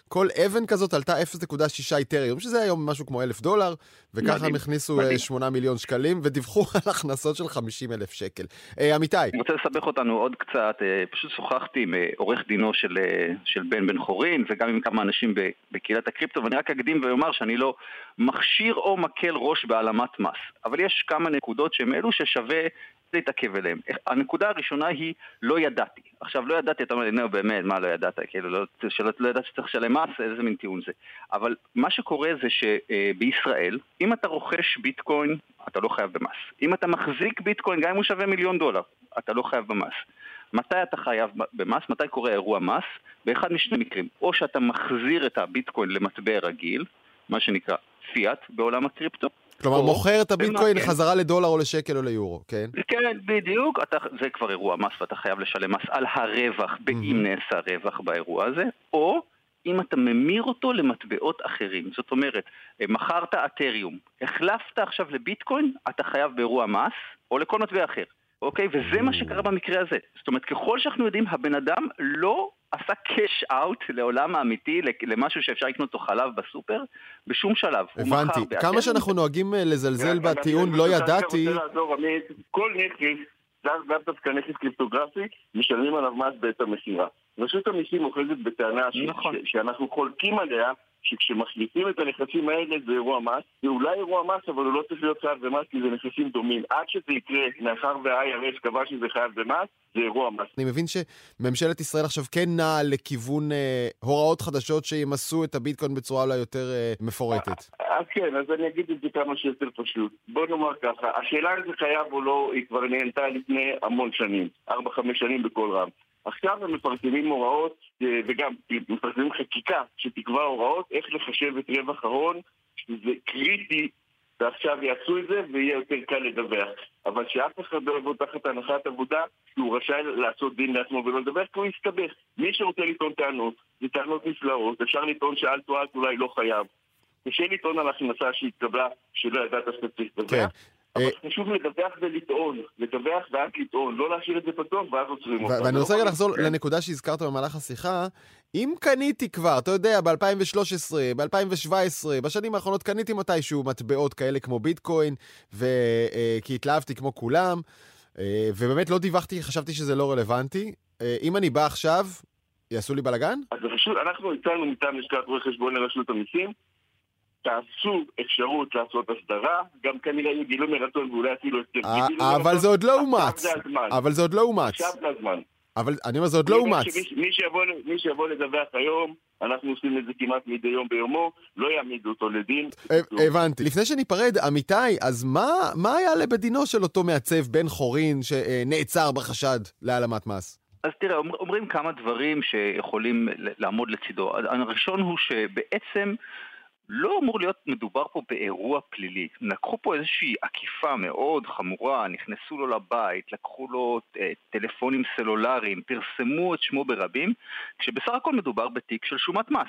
כל אבן כזאת עלתה 0.6 איתריום, שזה היום משהו כמו אלף דולר, וככה הם הכניסו מדהים. 8 מיליון שקלים, ודיווחו על הכנסות של 50 אלף שקל. אה, עמיתי. אני רוצה לסבך אותנו עוד קצת, אה, פשוט שוחחתי עם אה, עורך דינו של, אה, של בן בן חורין, וגם עם כמה אנשים בקהילת הקריפטו, ואני רק אקדים ואומר שאני לא מכשיר או מקל ראש בהעלמת מס, אבל יש כמה נקודות שהן אלו ששווה להתעכב אליהם. הנקודה הראשונה היא לא ידעתי. עכשיו, לא ידעתי, אתה אומר לי, נו באמת, מה לא ידעת? כאילו, לא, שלא, לא ידעת שצריך לשלם מס, איזה מין טיעון זה. אבל מה שקורה זה שבישראל, אם אתה רוכש ביטקוין, אתה לא חייב במס. אם אתה מחזיק ביטקוין, גם אם הוא שווה מיליון דולר, אתה לא חייב במס. מתי אתה חייב במס? מתי קורה אירוע מס? באחד משני מקרים. או שאתה מחזיר את הביטקוין למטבע רגיל, מה שנקרא פיאט בעולם הקריפטו, כלומר, מוכר את הביטקוין כן. חזרה לדולר או לשקל או ליורו, כן? כן, בדיוק. אתה, זה כבר אירוע מס ואתה חייב לשלם מס על הרווח, mm-hmm. נעשה רווח באירוע הזה, או אם אתה ממיר אותו למטבעות אחרים. זאת אומרת, מכרת אתריום, החלפת עכשיו לביטקוין, אתה חייב באירוע מס, או לכל מטבע אחר. אוקיי? וזה מה שקרה במקרה הזה. זאת אומרת, ככל שאנחנו יודעים, הבן אדם לא עשה קאש אאוט לעולם האמיתי, למשהו שאפשר לקנות אותו חלב בסופר, בשום שלב. הבנתי. כמה שאנחנו נוהגים אה, לזלזל בטיעון לא ידעתי... כל נכס, לאו דווקא נכס קריפטוגרפי, משלמים עליו מס בעת המכירה. רשות המיסים אוחזת בטענה נכון. שאנחנו חולקים עליה, שכשמחליפים את הנכסים האלה זה אירוע מס, זה אולי אירוע מס, אבל הוא לא צריך להיות חייב במס כי זה נכסים דומים. עד שזה יקרה, מאחר וה-IRS קבע שזה חייב במס, זה אירוע מס. אני מבין שממשלת ישראל עכשיו כן נעה לכיוון אה, הוראות חדשות שימסו את הביטקוין בצורה אולי יותר אה, מפורטת. אז כן, אז אני אגיד את זה כמה שיותר פשוט. בוא נאמר ככה, השאלה אם זה חייב או לא, היא כבר נהנתה לפני המון שנים, 4-5 שנים בכל רם. עכשיו הם מפרסמים הוראות, אה, וגם מפרסמים חקיקה שתקבע הוראות איך לחשב את רווח ההון, שזה קריטי, ועכשיו יעשו את זה ויהיה יותר קל לדווח. אבל שאף אחד לא יבוא תחת הנחת עבודה שהוא רשאי לעשות דין לעצמו ולא לדווח כי הוא יסתבך. מי שרוצה לטעון טענות, זה טענות נפלאות, אפשר לטעון שאל תועד אולי לא חייב. קשה לטעון על הכנסה שהתקבלה שלא ידעת שאתה צריך לדווח. אבל אה, חשוב לדווח ולטעון, לדווח ואז לטעון, לא להשאיר את זה פתוח ואז עוצרים אותנו. ואני רוצה רגע לחזור כן. לנקודה שהזכרת במהלך השיחה. אם קניתי כבר, אתה יודע, ב-2013, ב-2017, בשנים האחרונות קניתי מתישהו מטבעות כאלה כמו ביטקוין. אה, כי התלהבתי כמו כולם, אה, ובאמת לא דיווחתי, חשבתי שזה לא רלוונטי. אם אני בא עכשיו, יעשו לי בלאגן? אז אנחנו הצענו מטעם לשכת רואי חשבון לרשות המיסים, תעשו אפשרות לעשות הסדרה, גם כנראה יהיה גילוי מרצון ואולי אפילו הסדר. אה, אבל זה עוד לא אומץ. אבל זה עוד לא אומץ. עכשיו זה הזמן. אבל אני אומר, זה עוד לא אומץ. מי שיבוא לדווח היום, אנחנו עושים את זה כמעט מדי יום ביומו, לא יעמידו אותו לדין. הבנתי. לפני שניפרד, אמיתי, אז מה היה לבדינו של אותו מעצב בן חורין שנעצר בחשד להעלמת מס? אז תראה, אומרים כמה דברים שיכולים לעמוד לצידו. הראשון הוא שבעצם לא אמור להיות מדובר פה באירוע פלילי. לקחו פה איזושהי עקיפה מאוד חמורה, נכנסו לו לבית, לקחו לו אה, טלפונים סלולריים, פרסמו את שמו ברבים, כשבסך הכל מדובר בתיק של שומת מס.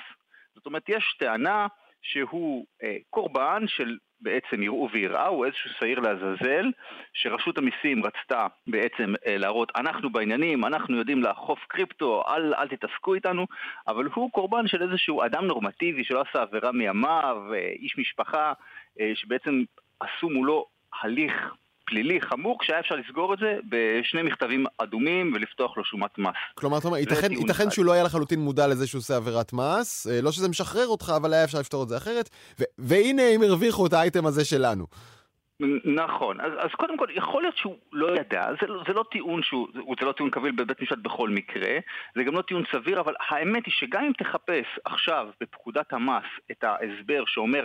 זאת אומרת, יש טענה שהוא אה, קורבן של בעצם יראו ויראו, איזשהו שעיר לעזאזל, שרשות המיסים רצתה בעצם אה, להראות, אנחנו בעניינים, אנחנו יודעים לאכוף קריפטו, אל, אל תתעסקו איתנו, אבל הוא קורבן של איזשהו אדם נורמטיבי שלא עשה עבירה מימיו, אה, איש משפחה, אה, שבעצם עשו מולו הליך פלילי חמור, כשהיה אפשר לסגור את זה בשני מכתבים אדומים ולפתוח לו שומת מס. כלומר, אתה אומר, ייתכן, ייתכן שהוא לא היה לחלוטין מודע לזה שהוא עושה עבירת מס, אה, לא שזה משחרר אותך, אבל היה אפשר לפתור את זה אחרת, ו- והנה הם הרוויחו את האייטם הזה שלנו. נכון, אז, אז קודם כל, יכול להיות שהוא לא ידע, זה, זה לא טיעון שהוא, זה לא טיעון קביל בבית משפט בכל מקרה, זה גם לא טיעון סביר, אבל האמת היא שגם אם תחפש עכשיו בפקודת המס את ההסבר שאומר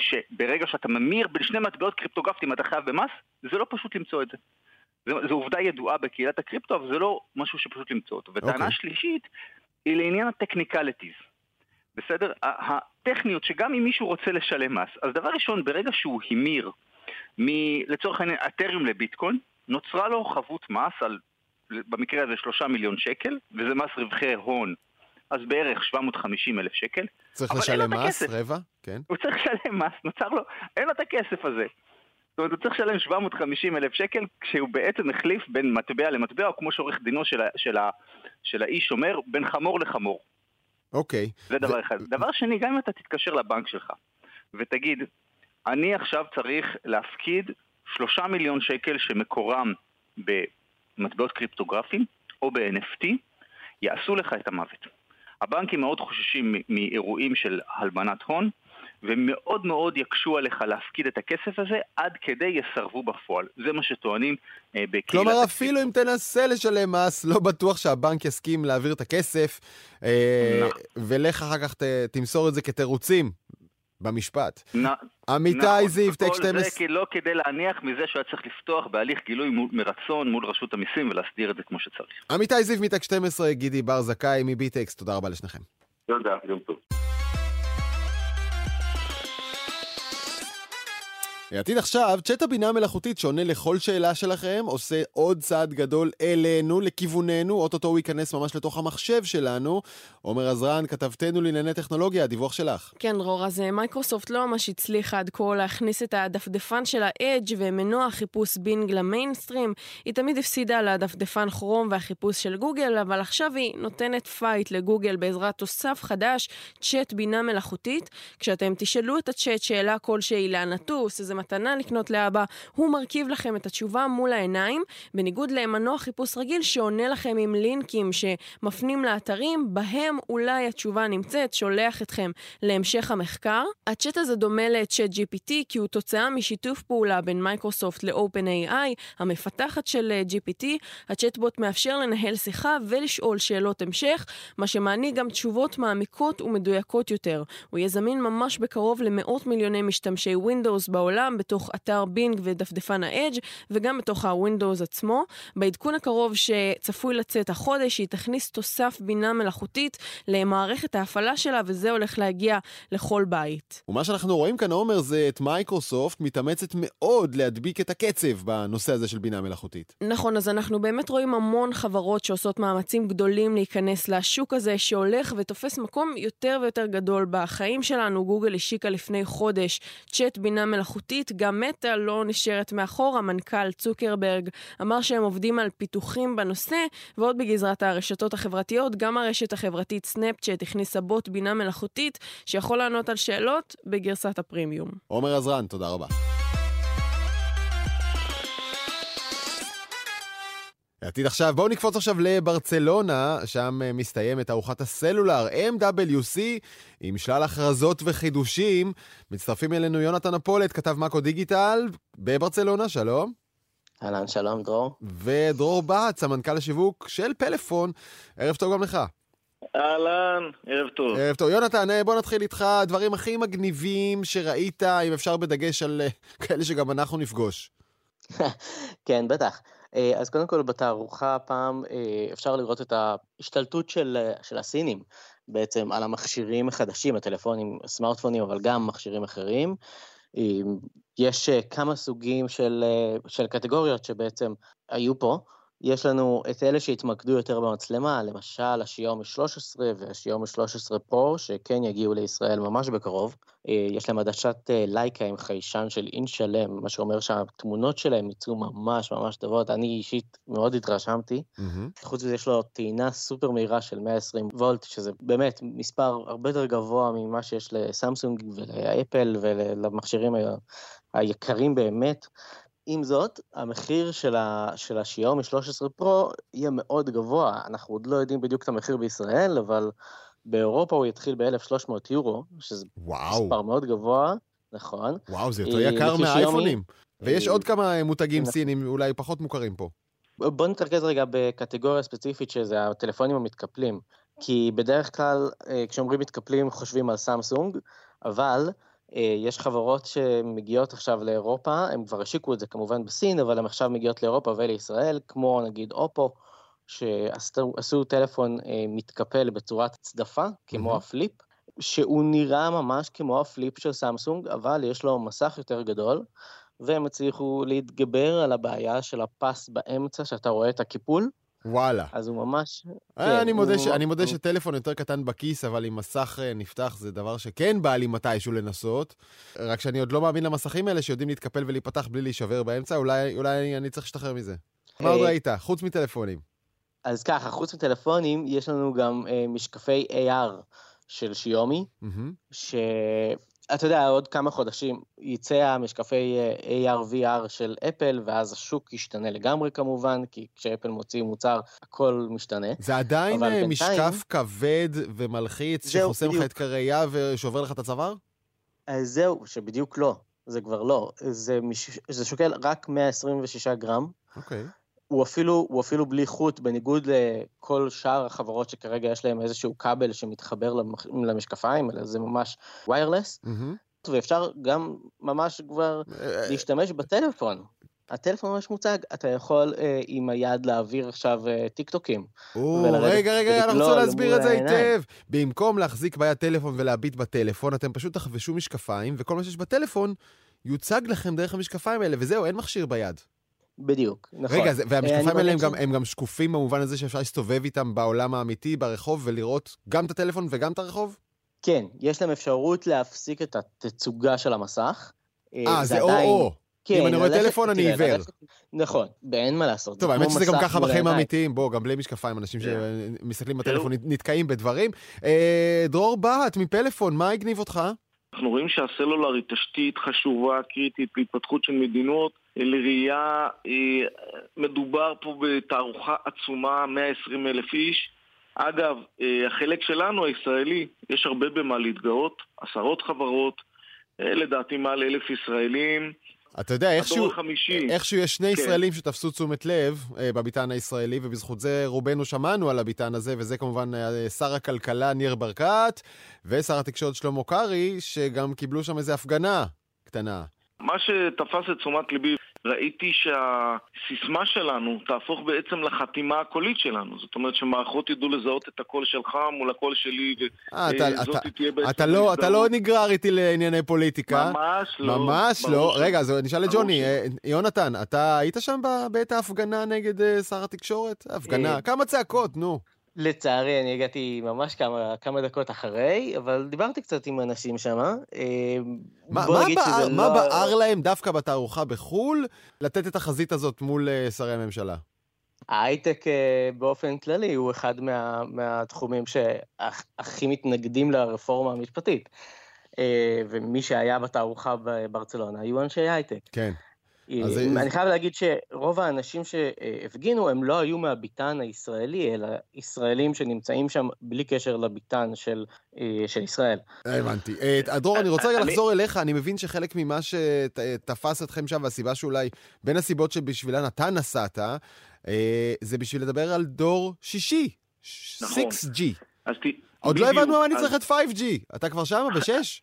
שברגע שאתה ממיר בין שני מטבעות קריפטוגרפיים אתה חייב במס, זה לא פשוט למצוא את זה. זו עובדה ידועה בקהילת הקריפטו, אבל זה לא משהו שפשוט למצוא אותו. וטענה okay. אוקיי. שלישית היא לעניין הטכניקליטיז. בסדר? הטכניות שגם אם מישהו רוצה לשלם מס, אז דבר ראשון, ברגע שהוא המיר מ... לצורך העניין אתריום לביטקוין, נוצרה לו חבות מס על, במקרה הזה שלושה מיליון שקל, וזה מס רווחי הון אז בערך 750 אלף שקל. צריך לשלם מס, רבע? כן. הוא צריך לשלם מס, נוצר לו, אין לו את הכסף הזה. זאת אומרת, הוא צריך לשלם 750 אלף שקל, כשהוא בעצם החליף בין מטבע למטבע, או כמו שעורך דינו של, של, של האיש אומר, בין חמור לחמור. אוקיי. זה דבר ו... אחד. דבר שני, גם אם אתה תתקשר לבנק שלך, ותגיד, אני עכשיו צריך להפקיד שלושה מיליון שקל שמקורם במטבעות קריפטוגרפיים, או ב-NFT, יעשו לך את המוות. הבנקים מאוד חוששים מאירועים של הלבנת הון, ומאוד מאוד יקשו עליך להפקיד את הכסף הזה עד כדי יסרבו בפועל. זה מה שטוענים אה, בקהילת... כלומר, אפילו אם תנסה לשלם מס, לא בטוח שהבנק יסכים להעביר את הכסף, אה, נכון. ולך אחר כך ת, תמסור את זה כתירוצים במשפט. עמיתי נכון, זיו, טק 12... זה לא כדי להניח מזה שהוא היה צריך לפתוח בהליך גילוי מרצון מול רשות המיסים ולהסדיר את זה כמו שצריך. עמיתי זיו מטק 12, גידי בר זכאי מביטקס, תודה רבה לשניכם. תודה, יום טוב. העתיד עכשיו, צ'אט הבינה המלאכותית שעונה לכל שאלה שלכם, עושה עוד צעד גדול אלינו, לכיווננו, אוטוטו הוא ייכנס ממש לתוך המחשב שלנו. עומר עזרן, כתבתנו לענייני טכנולוגיה, הדיווח שלך. כן, דרור, אז אה, מייקרוסופט לא ממש הצליחה עד כה להכניס את הדפדפן של האדג' ומנוע חיפוש בינג למיינסטרים. היא תמיד הפסידה לדפדפן כרום והחיפוש של גוגל, אבל עכשיו היא נותנת fight לגוגל בעזרת תוסף חדש, צ'אט בינה מלאכותית. כשאתם תשאלו את הצ'אט שאלה כלשהי לאן מתנה לקנות לאבא, הוא מרכיב לכם את התשובה מול העיניים, בניגוד למנוע חיפוש רגיל שעונה לכם עם לינקים שמפנים לאתרים, בהם אולי התשובה נמצאת, שולח אתכם להמשך המחקר. הצ'אט הזה דומה לצ'אט GPT כי הוא תוצאה משיתוף פעולה בין מייקרוסופט ל-OpenAI, המפתחת של אה, GPT. הצ'אטבוט מאפשר לנהל שיחה ולשאול שאלות המשך, מה שמעניק גם תשובות מעמיקות ומדויקות יותר. הוא יהיה זמין ממש בקרוב למאות מיליוני משתמשי Windows בעולם, בתוך אתר בינג ודפדפן האדג' וגם בתוך הווינדוס עצמו. בעדכון הקרוב שצפוי לצאת החודש, היא תכניס תוסף בינה מלאכותית למערכת ההפעלה שלה, וזה הולך להגיע לכל בית. ומה שאנחנו רואים כאן, עומר, זה את מייקרוסופט מתאמצת מאוד להדביק את הקצב בנושא הזה של בינה מלאכותית. נכון, אז אנחנו באמת רואים המון חברות שעושות מאמצים גדולים להיכנס לשוק הזה, שהולך ותופס מקום יותר ויותר גדול בחיים שלנו. גוגל השיקה לפני חודש צ'אט בינה מלאכותית, גם מטא לא נשארת מאחור. המנכ"ל צוקרברג אמר שהם עובדים על פיתוחים בנושא, ועוד בגזרת הרשתות החברתיות, גם הרשת החברתית סנאפצ'אט הכניסה בוט בינה מלאכותית, שיכול לענות על שאלות בגרסת הפרימיום. עומר עזרן, תודה רבה. עתיד עכשיו, בואו נקפוץ עכשיו לברצלונה, שם אה, מסתיימת ארוחת הסלולר MWC עם שלל הכרזות וחידושים. מצטרפים אלינו יונתן אפולט, כתב מאקו דיגיטל בברצלונה, שלום. אהלן, שלום, דרור. ודרור בת, סמנכ"ל השיווק של פלאפון. ערב טוב גם לך. אהלן, ערב טוב. ערב טוב. יונתן, אה, בוא נתחיל איתך, הדברים הכי מגניבים שראית, אם אפשר בדגש על אה, כאלה שגם אנחנו נפגוש. כן, בטח. אה, אז קודם כל בתערוכה הפעם אפשר לראות את ההשתלטות של, של הסינים בעצם על המכשירים החדשים, הטלפונים, הסמארטפונים, אבל גם מכשירים אחרים. יש כמה סוגים של, של קטגוריות שבעצם היו פה. יש לנו את אלה שהתמקדו יותר במצלמה, למשל השיומי 13 והשיומי 13 פרו, שכן יגיעו לישראל ממש בקרוב. אה, יש להם עדשת אה, לייקה עם חיישן של אינץ' שלם, מה שאומר שהתמונות שלהם יצאו ממש ממש טובות. אני אישית מאוד התרשמתי. Mm-hmm. חוץ מזה יש לו טעינה סופר מהירה של 120 וולט, שזה באמת מספר הרבה יותר גבוה ממה שיש לסמסונג ולאפל ולמכשירים היקרים באמת. עם זאת, המחיר של, ה, של השיומי 13 פרו יהיה מאוד גבוה. אנחנו עוד לא יודעים בדיוק את המחיר בישראל, אבל באירופה הוא יתחיל ב-1,300 יורו, שזה וואו. מספר מאוד גבוה, נכון. וואו, זה יותר יקר מהאייפונים. ויש אה, עוד כמה מותגים נכון. סינים אולי פחות מוכרים פה. בוא נתרכז רגע בקטגוריה ספציפית שזה הטלפונים המתקפלים. כי בדרך כלל אה, כשאומרים מתקפלים חושבים על סמסונג, אבל אה, יש חברות שמגיעות עכשיו לאירופה, הם כבר השיקו את זה כמובן בסין, אבל הן עכשיו מגיעות לאירופה ולישראל, כמו נגיד אופו, שעשו טלפון אה, מתקפל בצורת צדפה, כמו mm-hmm. הפליפ, שהוא נראה ממש כמו הפליפ של סמסונג, אבל יש לו מסך יותר גדול, והם הצליחו להתגבר על הבעיה של הפס באמצע, שאתה רואה את הקיפול, וואלה. אז הוא ממש... אה, כן, אני, מודה הוא... ש... אני מודה הוא... שטלפון יותר קטן בכיס, אבל עם מסך אה, נפתח זה דבר שכן בא לי מתישהו לנסות. רק שאני עוד לא מאמין למסכים האלה שיודעים להתקפל ולהיפתח בלי להישבר באמצע, אולי, אולי אני צריך להשתחרר מזה. מה עוד אה, ראית? חוץ מטלפונים. אז ככה, חוץ מטלפונים, יש לנו גם אה, משקפי AR של שיומי, mm-hmm. ש... אתה יודע, עוד כמה חודשים יצא המשקפי אה, AR-VR של אפל, ואז השוק ישתנה לגמרי כמובן, כי כשאפל מוציא מוצר, הכל משתנה. זה עדיין אה, בינתיים... משקף כבד ומלחיץ, שחוסם לך את קרייה ושובר לך את הצוואר? אה, זהו, שבדיוק לא. זה כבר לא. זה, מש... זה שוקל רק 126 גרם. אוקיי. Okay. הוא אפילו, הוא אפילו בלי חוט, בניגוד לכל שאר החברות שכרגע יש להם איזשהו כבל שמתחבר למשקפיים, אלא זה ממש ויירלס, mm-hmm. ואפשר גם ממש כבר אה, להשתמש בטלפון. הטלפון ממש מוצג, אתה יכול אה, עם היד להעביר עכשיו אה, טיקטוקים. או, רגע, רגע, אנחנו רוצים להסביר את זה היטב. במקום להחזיק ביד טלפון ולהביט בטלפון, אתם פשוט תחבשו משקפיים, וכל מה שיש בטלפון יוצג לכם דרך המשקפיים האלה, וזהו, אין מכשיר ביד. בדיוק, נכון. רגע, זה- והמשקפיים אני האלה הם מאמין גם, הם גם שקופים במובן הזה שאפשר להסתובב איתם בעולם האמיתי, ברחוב, ולראות גם את הטלפון וגם את הרחוב? כן, יש להם אפשרות להפסיק את התצוגה של המסך. אה, זה עדיין- או-או. כן, אם אני רואה ללכת- טלפון, אני עיוור. נכון, ואין מה לעשות. טוב, זה האמת שזה גם ככה בחיים. האמיתיים, בוא, גם בלי משקפיים, אנשים כן. שמסתכלים. בטלפון נתקעים בדברים. אה, דרור בהט מפלאפון, מה הגניב אותך? אנחנו רואים שהסלולר היא תשתית חשובה, קריטית להתפתחות של מדינות. לראייה, אה, מדובר פה בתערוכה עצומה, 120 אלף איש. אגב, אה, החלק שלנו, הישראלי, יש הרבה במה להתגאות, עשרות חברות, אה, לדעתי מעל אלף ישראלים. אתה יודע, איכשהו. איכשהו יש שני כן. ישראלים שתפסו תשומת לב אה, בביתן הישראלי, ובזכות זה רובנו שמענו על הביתן הזה, וזה כמובן אה, שר הכלכלה ניר ברקת, ושר התקשורת שלמה קרעי, שגם קיבלו שם איזו הפגנה קטנה. מה שתפס את תשומת ליבי, ראיתי שהסיסמה שלנו תהפוך בעצם לחתימה הקולית שלנו. זאת אומרת שמערכות ידעו לזהות את הקול שלך מול הקול שלי, אה, אתה, וזאת אתה, תהיה בעצם אתה, לא, אתה לא. נגרר איתי לענייני פוליטיקה. ממש לא. ממש לא. רגע, אז נשאל את ג'וני. אה, יונתן, אתה היית שם בעת ההפגנה נגד אה, שר התקשורת? הפגנה. אה, כמה צעקות, נו. לצערי, אני הגעתי ממש כמה, כמה דקות אחרי, אבל דיברתי קצת עם אנשים שם. מה, בוא מה, בער, שזה מה לא... בער להם דווקא בתערוכה בחו"ל לתת את החזית הזאת מול אה, שרי הממשלה? ההייטק אה, באופן כללי הוא אחד מה, מהתחומים שהכי מתנגדים לרפורמה המשפטית. אה, ומי שהיה בתערוכה בברצלונה היו אנשי הייטק. כן. אה, אז זה- אני חייב להגיד שרוב האנשים שהפגינו הם לא היו מהביתן הישראלי, אלא ישראלים שנמצאים שם בלי קשר לביתן של, אה, של ישראל. הבנתי. אה, דרור, אני רוצה רגע לחזור אליך, אני מבין שחלק ממה שתפס אתכם שם, והסיבה שאולי, בין הסיבות שבשבילן אתה נסעת, זה בשביל לדבר על דור שישי. נכון. 6G. אז ת... עוד לא. הבנו מה אני צריך את 5G. אתה כבר שם, בשש?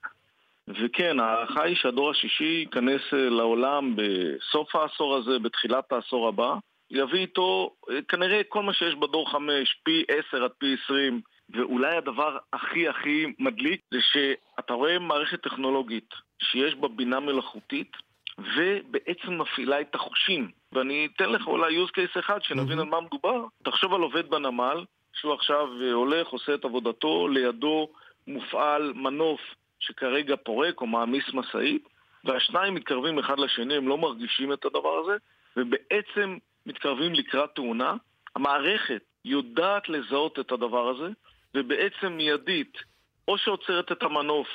וכן, ההערכה היא שהדור השישי ייכנס אה, לעולם בסוף העשור הזה, בתחילת העשור הבא. יביא איתו אה, כנראה כל מה שיש בדור חמש, פי עשר עד פי עשרים. ואולי הדבר הכי הכי מדליק זה שאתה רואה מערכת טכנולוגית שיש בה בינה מלאכותית ובעצם מפעילה את החושים. ואני אתן לך אולי use case אחד שנבין מהמם. על מה מדובר. תחשוב על עובד בנמל שהוא עכשיו אה, הולך, עושה את עבודתו, לידו מופעל מנוף שכרגע פורק או מעמיס משאית, והשניים מתקרבים אחד לשני, הם לא מרגישים את הדבר הזה, ובעצם מתקרבים לקראת תאונה. המערכת יודעת לזהות את הדבר הזה, ובעצם מיידית או שעוצרת את המנוף,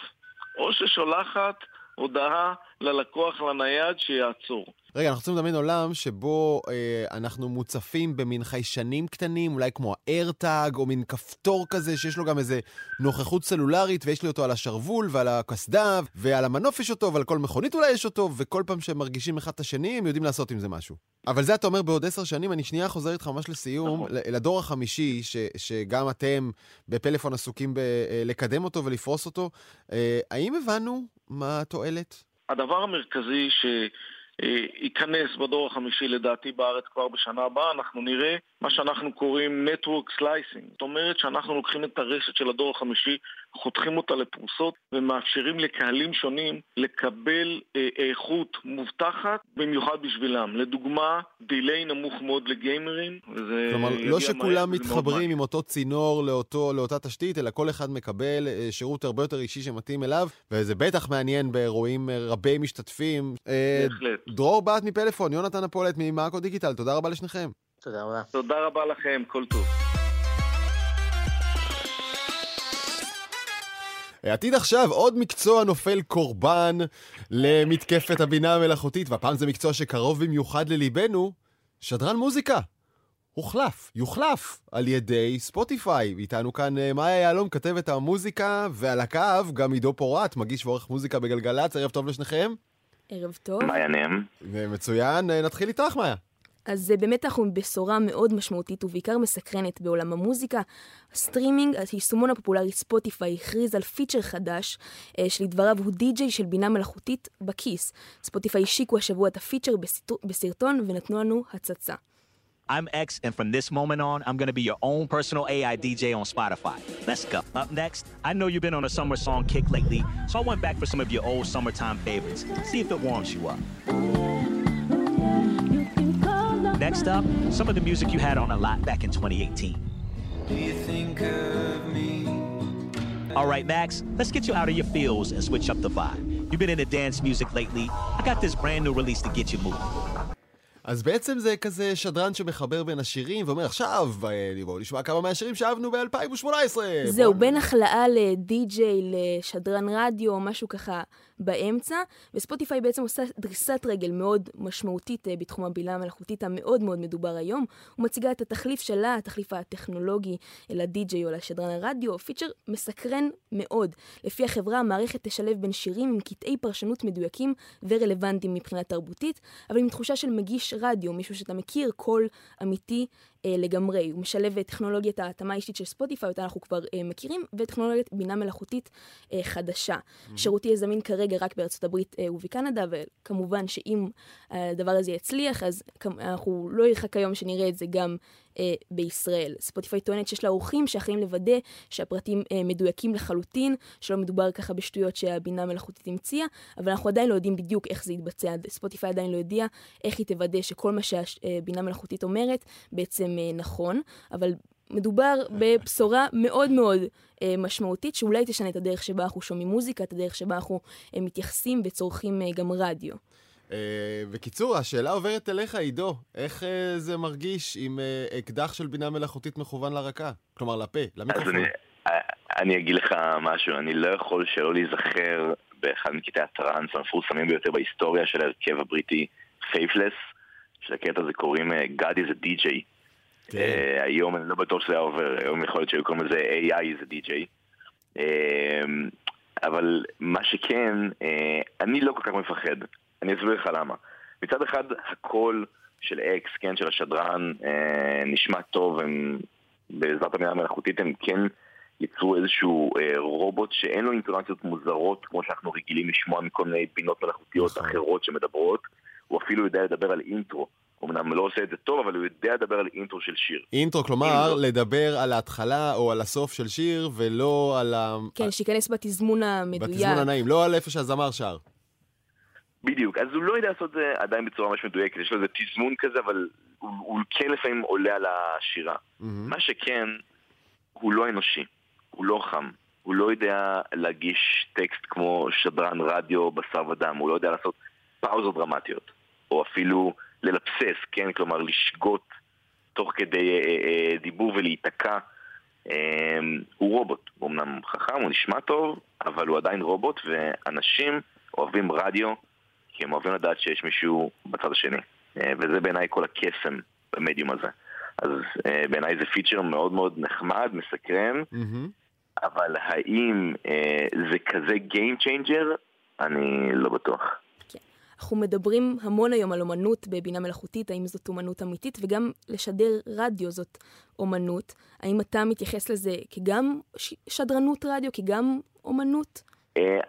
או ששולחת הודעה ללקוח לנייד שיעצור. רגע, אנחנו רוצים לדמיין עולם שבו אה, אנחנו מוצפים במין חיישנים קטנים, אולי כמו האיירטאג, או מין כפתור כזה שיש לו גם איזה נוכחות סלולרית, ויש לי אותו על השרוול ועל הקסדה, ועל המנוף יש אותו, ועל כל מכונית אולי יש אותו, וכל פעם שהם מרגישים אחד את השני, הם יודעים לעשות עם זה משהו. אבל זה אתה אומר בעוד עשר שנים, אני שנייה חוזר איתך ממש לסיום, נכון. לדור החמישי, ש, שגם אתם בפלאפון עסוקים בלקדם אותו ולפרוס אותו. אה, האם הבנו מה התועלת? הדבר המרכזי שייכנס בדור החמישי לדעתי בארץ כבר בשנה הבאה, אנחנו נראה מה שאנחנו קוראים Network Slicing. זאת אומרת שאנחנו לוקחים את הרשת של הדור החמישי, חותכים אותה לפרוסות ומאפשרים לקהלים שונים לקבל אה, איכות מובטחת במיוחד בשבילם. לדוגמה, דיליי נמוך מאוד לגיימרים, כלומר, לא שכולם מתחברים. עם אותו צינור לאותו, לאותה תשתית, אלא כל אחד מקבל אה, שירות הרבה יותר אישי שמתאים אליו, וזה בטח מעניין באירועים אה, רבי משתתפים. אה, בהחלט. דרור בת מפלאפון, יונתן הפולט ממאקו דיגיטל, תודה רבה לשניכם. תודה רבה. תודה רבה לכם, כל טוב. עתיד עכשיו, עוד מקצוע נופל קורבן למתקפת הבינה המלאכותית, והפעם זה מקצוע שקרוב במיוחד לליבנו, שדרן מוזיקה. הוחלף, יוחלף על ידי ספוטיפיי. איתנו כאן אה, מאיה יהלום, כתבת המוזיקה, ועל הקו גם עידו פורט, מגיש ועורך מוזיקה בגלגלצ, ערב טוב לשניכם. ערב טוב. מה העניינים? אה, מצוין, אה, נתחיל איתך, מאיה. אז אה, באמת אנחנו עם בשורה מאוד משמעותית ובעיקר מסקרנת בעולם המוזיקה. הסטרימינג, היישומון הפופולרי ספוטיפיי הכריז על פיצ'ר חדש, אה, שלדבריו הוא די-ג'יי של בינה מלאכותית בכיס. ספוטיפיי השיקו השבוע את הפיצ'ר בסרט- בסרטון ונתנו לנו הצצה. I'm X, and from this moment on, I'm gonna be your own personal AI DJ on Spotify. Let's go. Up next, I know you've been on a summer song kick lately, so I went back for some of your old summertime favorites. See if it warms you up. Next up, some of the music you had on a lot back in 2018. Do you think of me? All right, Max, let's get you out of your feels and switch up the vibe. You've been into dance music lately. I got this brand new release to get you moving. אז בעצם זה כזה שדרן שמחבר בין השירים ואומר עכשיו בואו נשמע כמה מהשירים שאהבנו ב-2018. זהו, בין החלאה לדי-ג'יי לשדרן רדיו משהו ככה באמצע, וספוטיפיי בעצם עושה דריסת רגל מאוד משמעותית אה, בתחום הבינה המלאכותית המאוד מאוד מדובר היום. היא מציגה את התחליף שלה, התחליף הטכנולוגי לדי-ג'יי או לשדרן הרדיו, פיצ'ר מסקרן מאוד. לפי החברה, המערכת תשלב בין שירים עם קטעי פרשנות מדויקים ורלוונטיים מבחינה תרבותית, אבל עם תחושה של מגיש רדיו, מישהו שאתה מכיר, קול אמיתי לגמרי. הוא משלב את טכנולוגיית ההתאמה האישית של ספוטיפיי, אותה אנחנו כבר אה, מכירים, וטכנולוגיית בינה מלאכותית אה, חדשה. Mm-hmm. שירות יהיה זמין כרגע רק בארצות הברית אה, ובקנדה, וכמובן שאם הדבר הזה יצליח, אז אנחנו לא ירחק היום שנראה את זה גם אה, בישראל. ספוטיפיי טוענת שיש לה אורחים שאחראים לוודא שהפרטים אה, מדויקים לחלוטין, שלא מדובר ככה בשטויות שהבינה המלאכותית המציאה, אבל אנחנו עדיין לא יודעים בדיוק איך זה יתבצע. ספוטיפיי עדיין לא יודיע איך היא תוודא שכל מה שהבינה המלאכותית אומרת בעצם אה, נכון, אבל מדובר בבשורה מאוד מאוד אה, משמעותית, שאולי תשנה את הדרך שבה אנחנו שומעים מוזיקה, את הדרך שבה אנחנו אה, מתייחסים וצורכים אה, גם רדיו. אה, בקיצור, השאלה עוברת אליך, עידו. איך אה, זה מרגיש עם אה, אקדח של בינה מלאכותית מכוון לרקה? כלומר, לפה, למיקרופון. אני, אני אגיד לך משהו, אני לא יכול שלא להיזכר באחד מקטעי הטראנס המפורסמים ביותר בהיסטוריה של ההרכב הבריטי, פייתלס, שלקטע הזה קוראים God is a DJ. כן. Uh, היום אני לא בטוח שזה היה עובר, היום יכול להיות שהיו קוראים לזה AI is a DJ. Uh, אבל מה שכן, uh, אני לא כל כך מפחד. אני אסביר לך למה. מצד אחד, הקול של אקס, כן, של השדרן, אה, נשמע טוב, הם, בעזרת המילה המלאכותית הם כן ייצרו איזשהו אה, רובוט שאין לו אינטונציות מוזרות, כמו שאנחנו רגילים לשמוע מכל מיני בינות מלאכותיות נכון. אחרות שמדברות. הוא אפילו יודע לדבר על אינטרו. הוא אמנם לא עושה את זה טוב, אבל הוא יודע לדבר על אינטרו של שיר. אינטרו, כלומר, אינטרו. לדבר על ההתחלה או על הסוף של שיר, ולא על ה... כן, שייכנס בתזמון המדויק. בתזמון הנעים, לא על איפה שהזמר שר. בדיוק, אז הוא לא יודע לעשות את זה עדיין בצורה ממש מדויקת, יש לו איזה תזמון כזה, אבל הוא, הוא כן לפעמים עולה על השירה. Mm-hmm. מה שכן, הוא לא אנושי, הוא לא חם, הוא לא יודע להגיש טקסט כמו שדרן רדיו בשר ודם, הוא לא יודע לעשות פאוזות דרמטיות, או אפילו ללבסס, כן, כלומר לשגות תוך כדי אה, אה, דיבור ולהיתקע. אה, הוא רובוט, הוא אמנם חכם, הוא נשמע טוב, אבל הוא עדיין רובוט, ואנשים אוהבים רדיו כי הם אוהבים לדעת שיש מישהו בצד השני. אה, וזה בעיניי כל הקסם במדיום הזה. אז אה, בעיניי זה פיצ'ר מאוד מאוד נחמד, מסקרן, mm-hmm. אבל האם אה, זה כזה Game Changer? אני לא בטוח. כן. אנחנו מדברים המון היום על אומנות בבינה מלאכותית, האם זאת אומנות אמיתית, וגם לשדר רדיו זאת אומנות. האם אתה מתייחס לזה כגם שדרנות רדיו, כגם אומנות?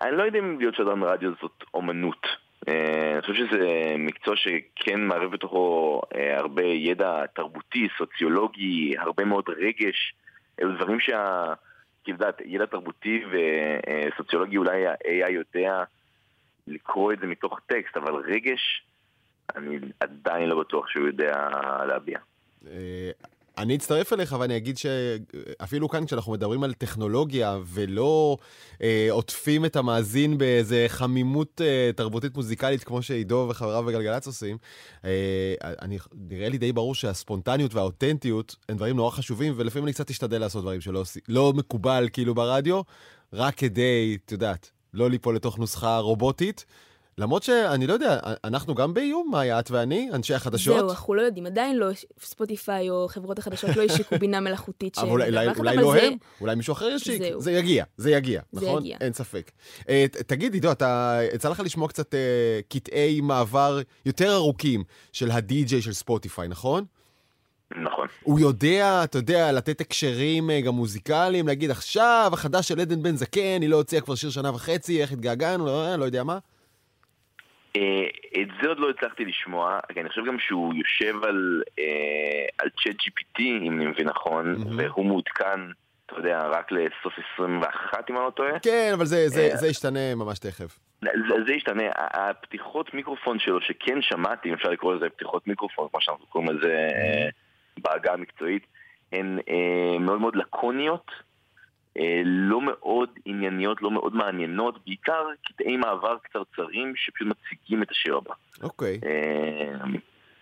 אני לא יודע אם להיות שדרן רדיו זאת אומנות. אה, אני חושב שזה מקצוע שכן מערב בתוכו אה, הרבה ידע תרבותי, סוציולוגי, הרבה מאוד רגש. אלו דברים שה... כי יודעת, ידע תרבותי וסוציולוגי אולי ה-AI יודע לקרוא את זה מתוך טקסט, אבל רגש, אני עדיין לא בטוח שהוא יודע להביע. אני אצטרף אליך ואני אגיד שאפילו כאן כשאנחנו מדברים על טכנולוגיה ולא אה, עוטפים את המאזין באיזה חמימות אה, תרבותית מוזיקלית כמו שעידו וחבריו בגלגלצ עושים, אה, אני, נראה לי די ברור שהספונטניות והאותנטיות הם דברים נורא חשובים ולפעמים אני קצת אשתדל לעשות דברים שלא לא מקובל כאילו ברדיו, רק כדי, את יודעת, לא ליפול לתוך נוסחה רובוטית. למרות שאני לא יודע, אנחנו גם באיום, מאיה, את ואני, אנשי החדשות. זהו, אנחנו לא יודעים, עדיין לא, ספוטיפיי או חברות החדשות לא השיקו בינה מלאכותית אבל אולי, אולי, לא זה... הם, אולי מישהו אחר ישיק. זהו. זה יגיע, זה יגיע, זה נכון? יגיע. אין ספק. Uh, תגיד, עידו, אתה, יצא לך לשמוע קצת uh, קטעי מעבר יותר ארוכים של הדי-ג'יי של ספוטיפיי, נכון? נכון. הוא יודע, אתה יודע, לתת הקשרים uh, גם מוזיקליים, להגיד עכשיו, החדש של עדן בן זקן, היא לא הוציאה כבר שיר שנה וחצי, איך התגעגענו, לא, לא יודע מה. אה, את זה עוד לא הצלחתי לשמוע, כי אני חושב גם שהוא יושב על, אה, על צ'אט GPT, אם אני מבין נכון, mm-hmm. והוא מעודכן, אתה יודע, רק לסוף 21, אם אני לא טועה. כן, אבל זה, זה, זה ישתנה ממש תכף. זה, זה ישתנה. הפתיחות מיקרופון שלו, שכן שמעתי, אם אפשר לקרוא לזה פתיחות מיקרופון, כמו שאנחנו קוראים לזה mm-hmm. בעגה המקצועית, הן אה, מאוד מאוד לקוניות. אה, לא מאוד ענייניות, לא מאוד מעניינות, בעיקר קטעי מעבר קצרצרים שפשוט מציגים את השיר הבא. אוקיי. אה,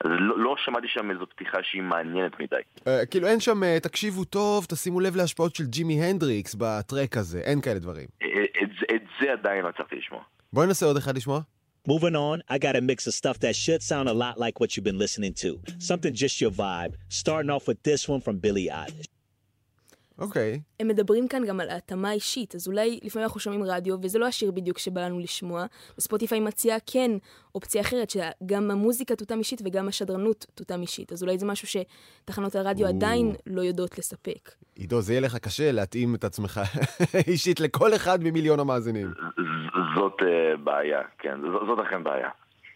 אז לא, לא שמעתי שם איזו פתיחה שהיא מעניינת מדי. Uh, כאילו אין שם, uh, תקשיבו טוב, תשימו לב להשפעות של ג'ימי הנדריקס בטרק הזה, אין כאלה דברים. את, את, את זה עדיין לא הצלחתי לשמוע. בואי ננסה עוד אחד לשמוע. Moving on, I got a mix of stuff that should sound a lot like what you've been listening to. Something just your vibe. Starting off with this one from Billie Eilish. אוקיי. Okay. הם מדברים כאן גם על התאמה אישית, אז אולי לפעמים אנחנו שומעים רדיו, וזה לא השיר בדיוק שבא לנו לשמוע, וספוטיפיי מציע כן אופציה אחרת, שגם המוזיקה תותאם אישית וגם השדרנות תותאם אישית, אז אולי זה משהו שתחנות הרדיו או... עדיין לא יודעות לספק. עידו, זה יהיה לך קשה להתאים את עצמך אישית לכל אחד ממיליון המאזינים. זאת uh, בעיה, כן, זאת, זאת אכן בעיה.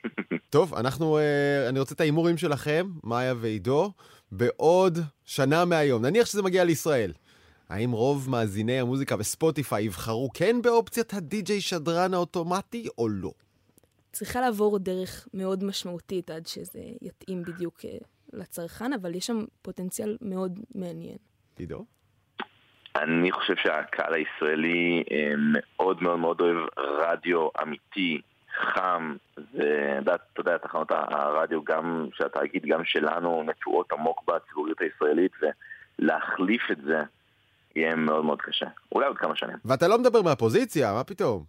טוב, אנחנו, uh, אני רוצה את ההימורים שלכם, מאיה ועידו, בעוד שנה מהיום. נניח שזה מגיע לישראל. האם רוב מאזיני המוזיקה בספוטיפיי יבחרו כן באופציית הדי-ג'יי שדרן האוטומטי או לא? צריכה לעבור דרך מאוד משמעותית עד שזה יתאים בדיוק אה, לצרכן, אבל יש שם פוטנציאל מאוד מעניין. עידו? אני חושב שהקהל הישראלי אה, מאוד מאוד מאוד אוהב רדיו אמיתי, חם, ואתה יודע, תחנות הרדיו גם של התאגיד, גם שלנו, נטועות עמוק בציבוריות הישראלית, ולהחליף את זה יהיה מאוד מאוד קשה. אולי עוד כמה שנים. ואתה לא מדבר מהפוזיציה, מה פתאום?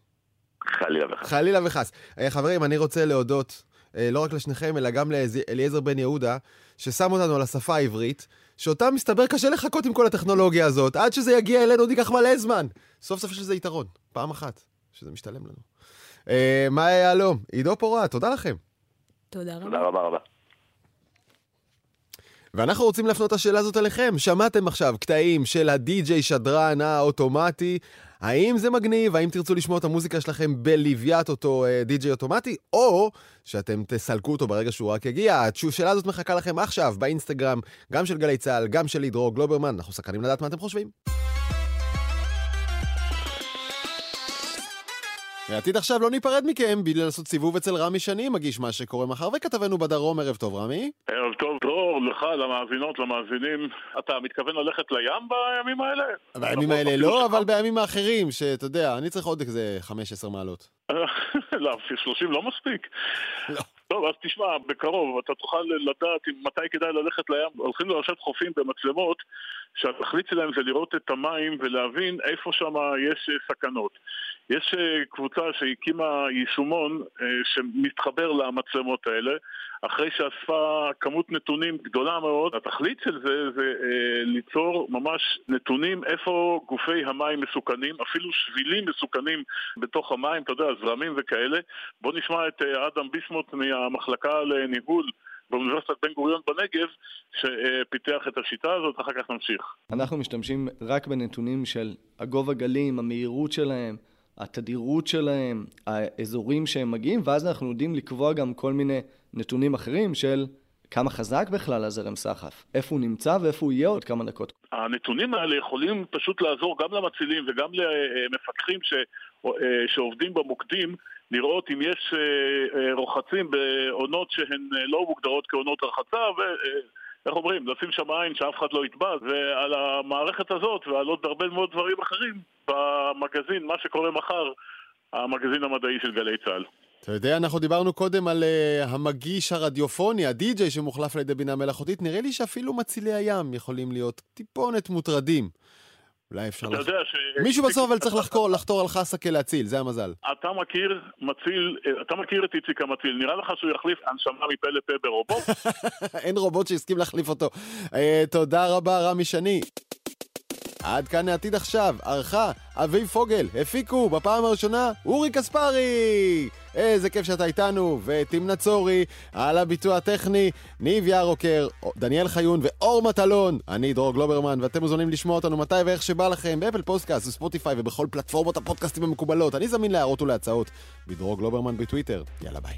חלילה וחס. חלילה וחס. אה, חברים, אני רוצה להודות אה, לא רק לשניכם, אלא גם לאליעזר בן יהודה, ששם אותנו על השפה העברית, שאותה מסתבר קשה לחכות עם כל הטכנולוגיה הזאת, עד שזה יגיע אלינו עוד ייקח מלא זמן. סוף סוף יש לזה יתרון, פעם אחת, שזה משתלם לנו. אה, מאיה יהלום, עידו פורט, תודה לכם. תודה רבה. תודה רבה רבה. ואנחנו רוצים להפנות את השאלה הזאת אליכם. שמעתם עכשיו קטעים של הדי-ג'יי שדרן האוטומטי. האם זה מגניב? האם תרצו לשמוע את המוזיקה שלכם בלוויית אותו uh, די-ג'יי אוטומטי? או שאתם תסלקו אותו ברגע שהוא רק יגיע? השאלה הזאת מחכה לכם עכשיו באינסטגרם, גם של גלי צה"ל, גם של עידרו גלוברמן. אנחנו סקרנים לדעת מה אתם חושבים. העתיד עכשיו לא ניפרד מכם בלי לעשות סיבוב אצל רמי שני, מגיש מה שקורה מחר, וכתבנו בדרום, ערב טוב רמי. ערב טוב דרור, לך, למאזינות, למאזינים. אתה מתכוון ללכת לים בימים האלה? בימים האלה לא, אבל בימים האחרים, שאתה יודע, אני צריך עוד איזה 15 מעלות. לא, 30 לא מספיק. לא. טוב, אז תשמע, בקרוב אתה תוכל לדעת מתי כדאי ללכת לים. הולכים לרשת חופים במצלמות שהתכלית שלהם זה לראות את המים ולהבין איפה שם יש סכנות. יש אה, קבוצה שהקימה יישומון אה, שמתחבר למצלמות האלה אחרי שאספה כמות נתונים גדולה מאוד. התכלית של זה זה אה, ליצור ממש נתונים איפה גופי המים מסוכנים, אפילו שבילים מסוכנים בתוך המים, אתה יודע, זרמים וכאלה. בוא נשמע את אדם ביסמוט מהמחלקה לניהול באוניברסיטת בן גוריון בנגב, שפיתח את השיטה הזאת, אחר כך נמשיך. אנחנו משתמשים רק בנתונים של הגובה גלים, המהירות שלהם, התדירות שלהם, האזורים שהם מגיעים, ואז אנחנו יודעים לקבוע גם כל מיני נתונים אחרים של כמה חזק בכלל הזרם סחף, איפה הוא נמצא ואיפה הוא יהיה עוד כמה דקות. הנתונים האלה יכולים פשוט לעזור גם למצילים וגם למפקחים ש... שעובדים במוקדים לראות אם יש רוחצים בעונות שהן לא מוגדרות כעונות רחצה ו... איך אומרים, לשים שם עין שאף אחד לא יטבע, ועל המערכת הזאת ועל עוד הרבה מאוד דברים אחרים במגזין, מה שקורה מחר, המגזין המדעי של גלי צה"ל. אתה יודע, אנחנו דיברנו קודם על uh, המגיש הרדיופוני, הדי-ג'יי שמוחלף על ידי בינה מלאכותית, נראה לי שאפילו מצילי הים יכולים להיות טיפונת מוטרדים. אולי אפשר... אתה יודע ש... מישהו בסוף אבל צריך לחקור, לחתור על חסקה להציל, זה המזל. אתה מכיר מציל, אתה מכיר את איציק המציל, נראה לך שהוא יחליף הנשמה מפה לפה ברובוט? אין רובוט שהסכים להחליף אותו. Uh, תודה רבה, רמי שני. עד כאן העתיד עכשיו, ערכה אביב פוגל, הפיקו בפעם הראשונה אורי קספרי! איזה כיף שאתה איתנו, ותמנה צורי, על הביצוע הטכני, ניב ירוקר, דניאל חיון ואור מטלון. אני דרור גלוברמן, ואתם מוזמנים לשמוע אותנו מתי ואיך שבא לכם, באפל פודקאסט וספוטיפיי ובכל פלטפורמות הפודקאסטים המקובלות. אני זמין להערות ולהצעות. בדרור גלוברמן בטוויטר. יאללה ביי.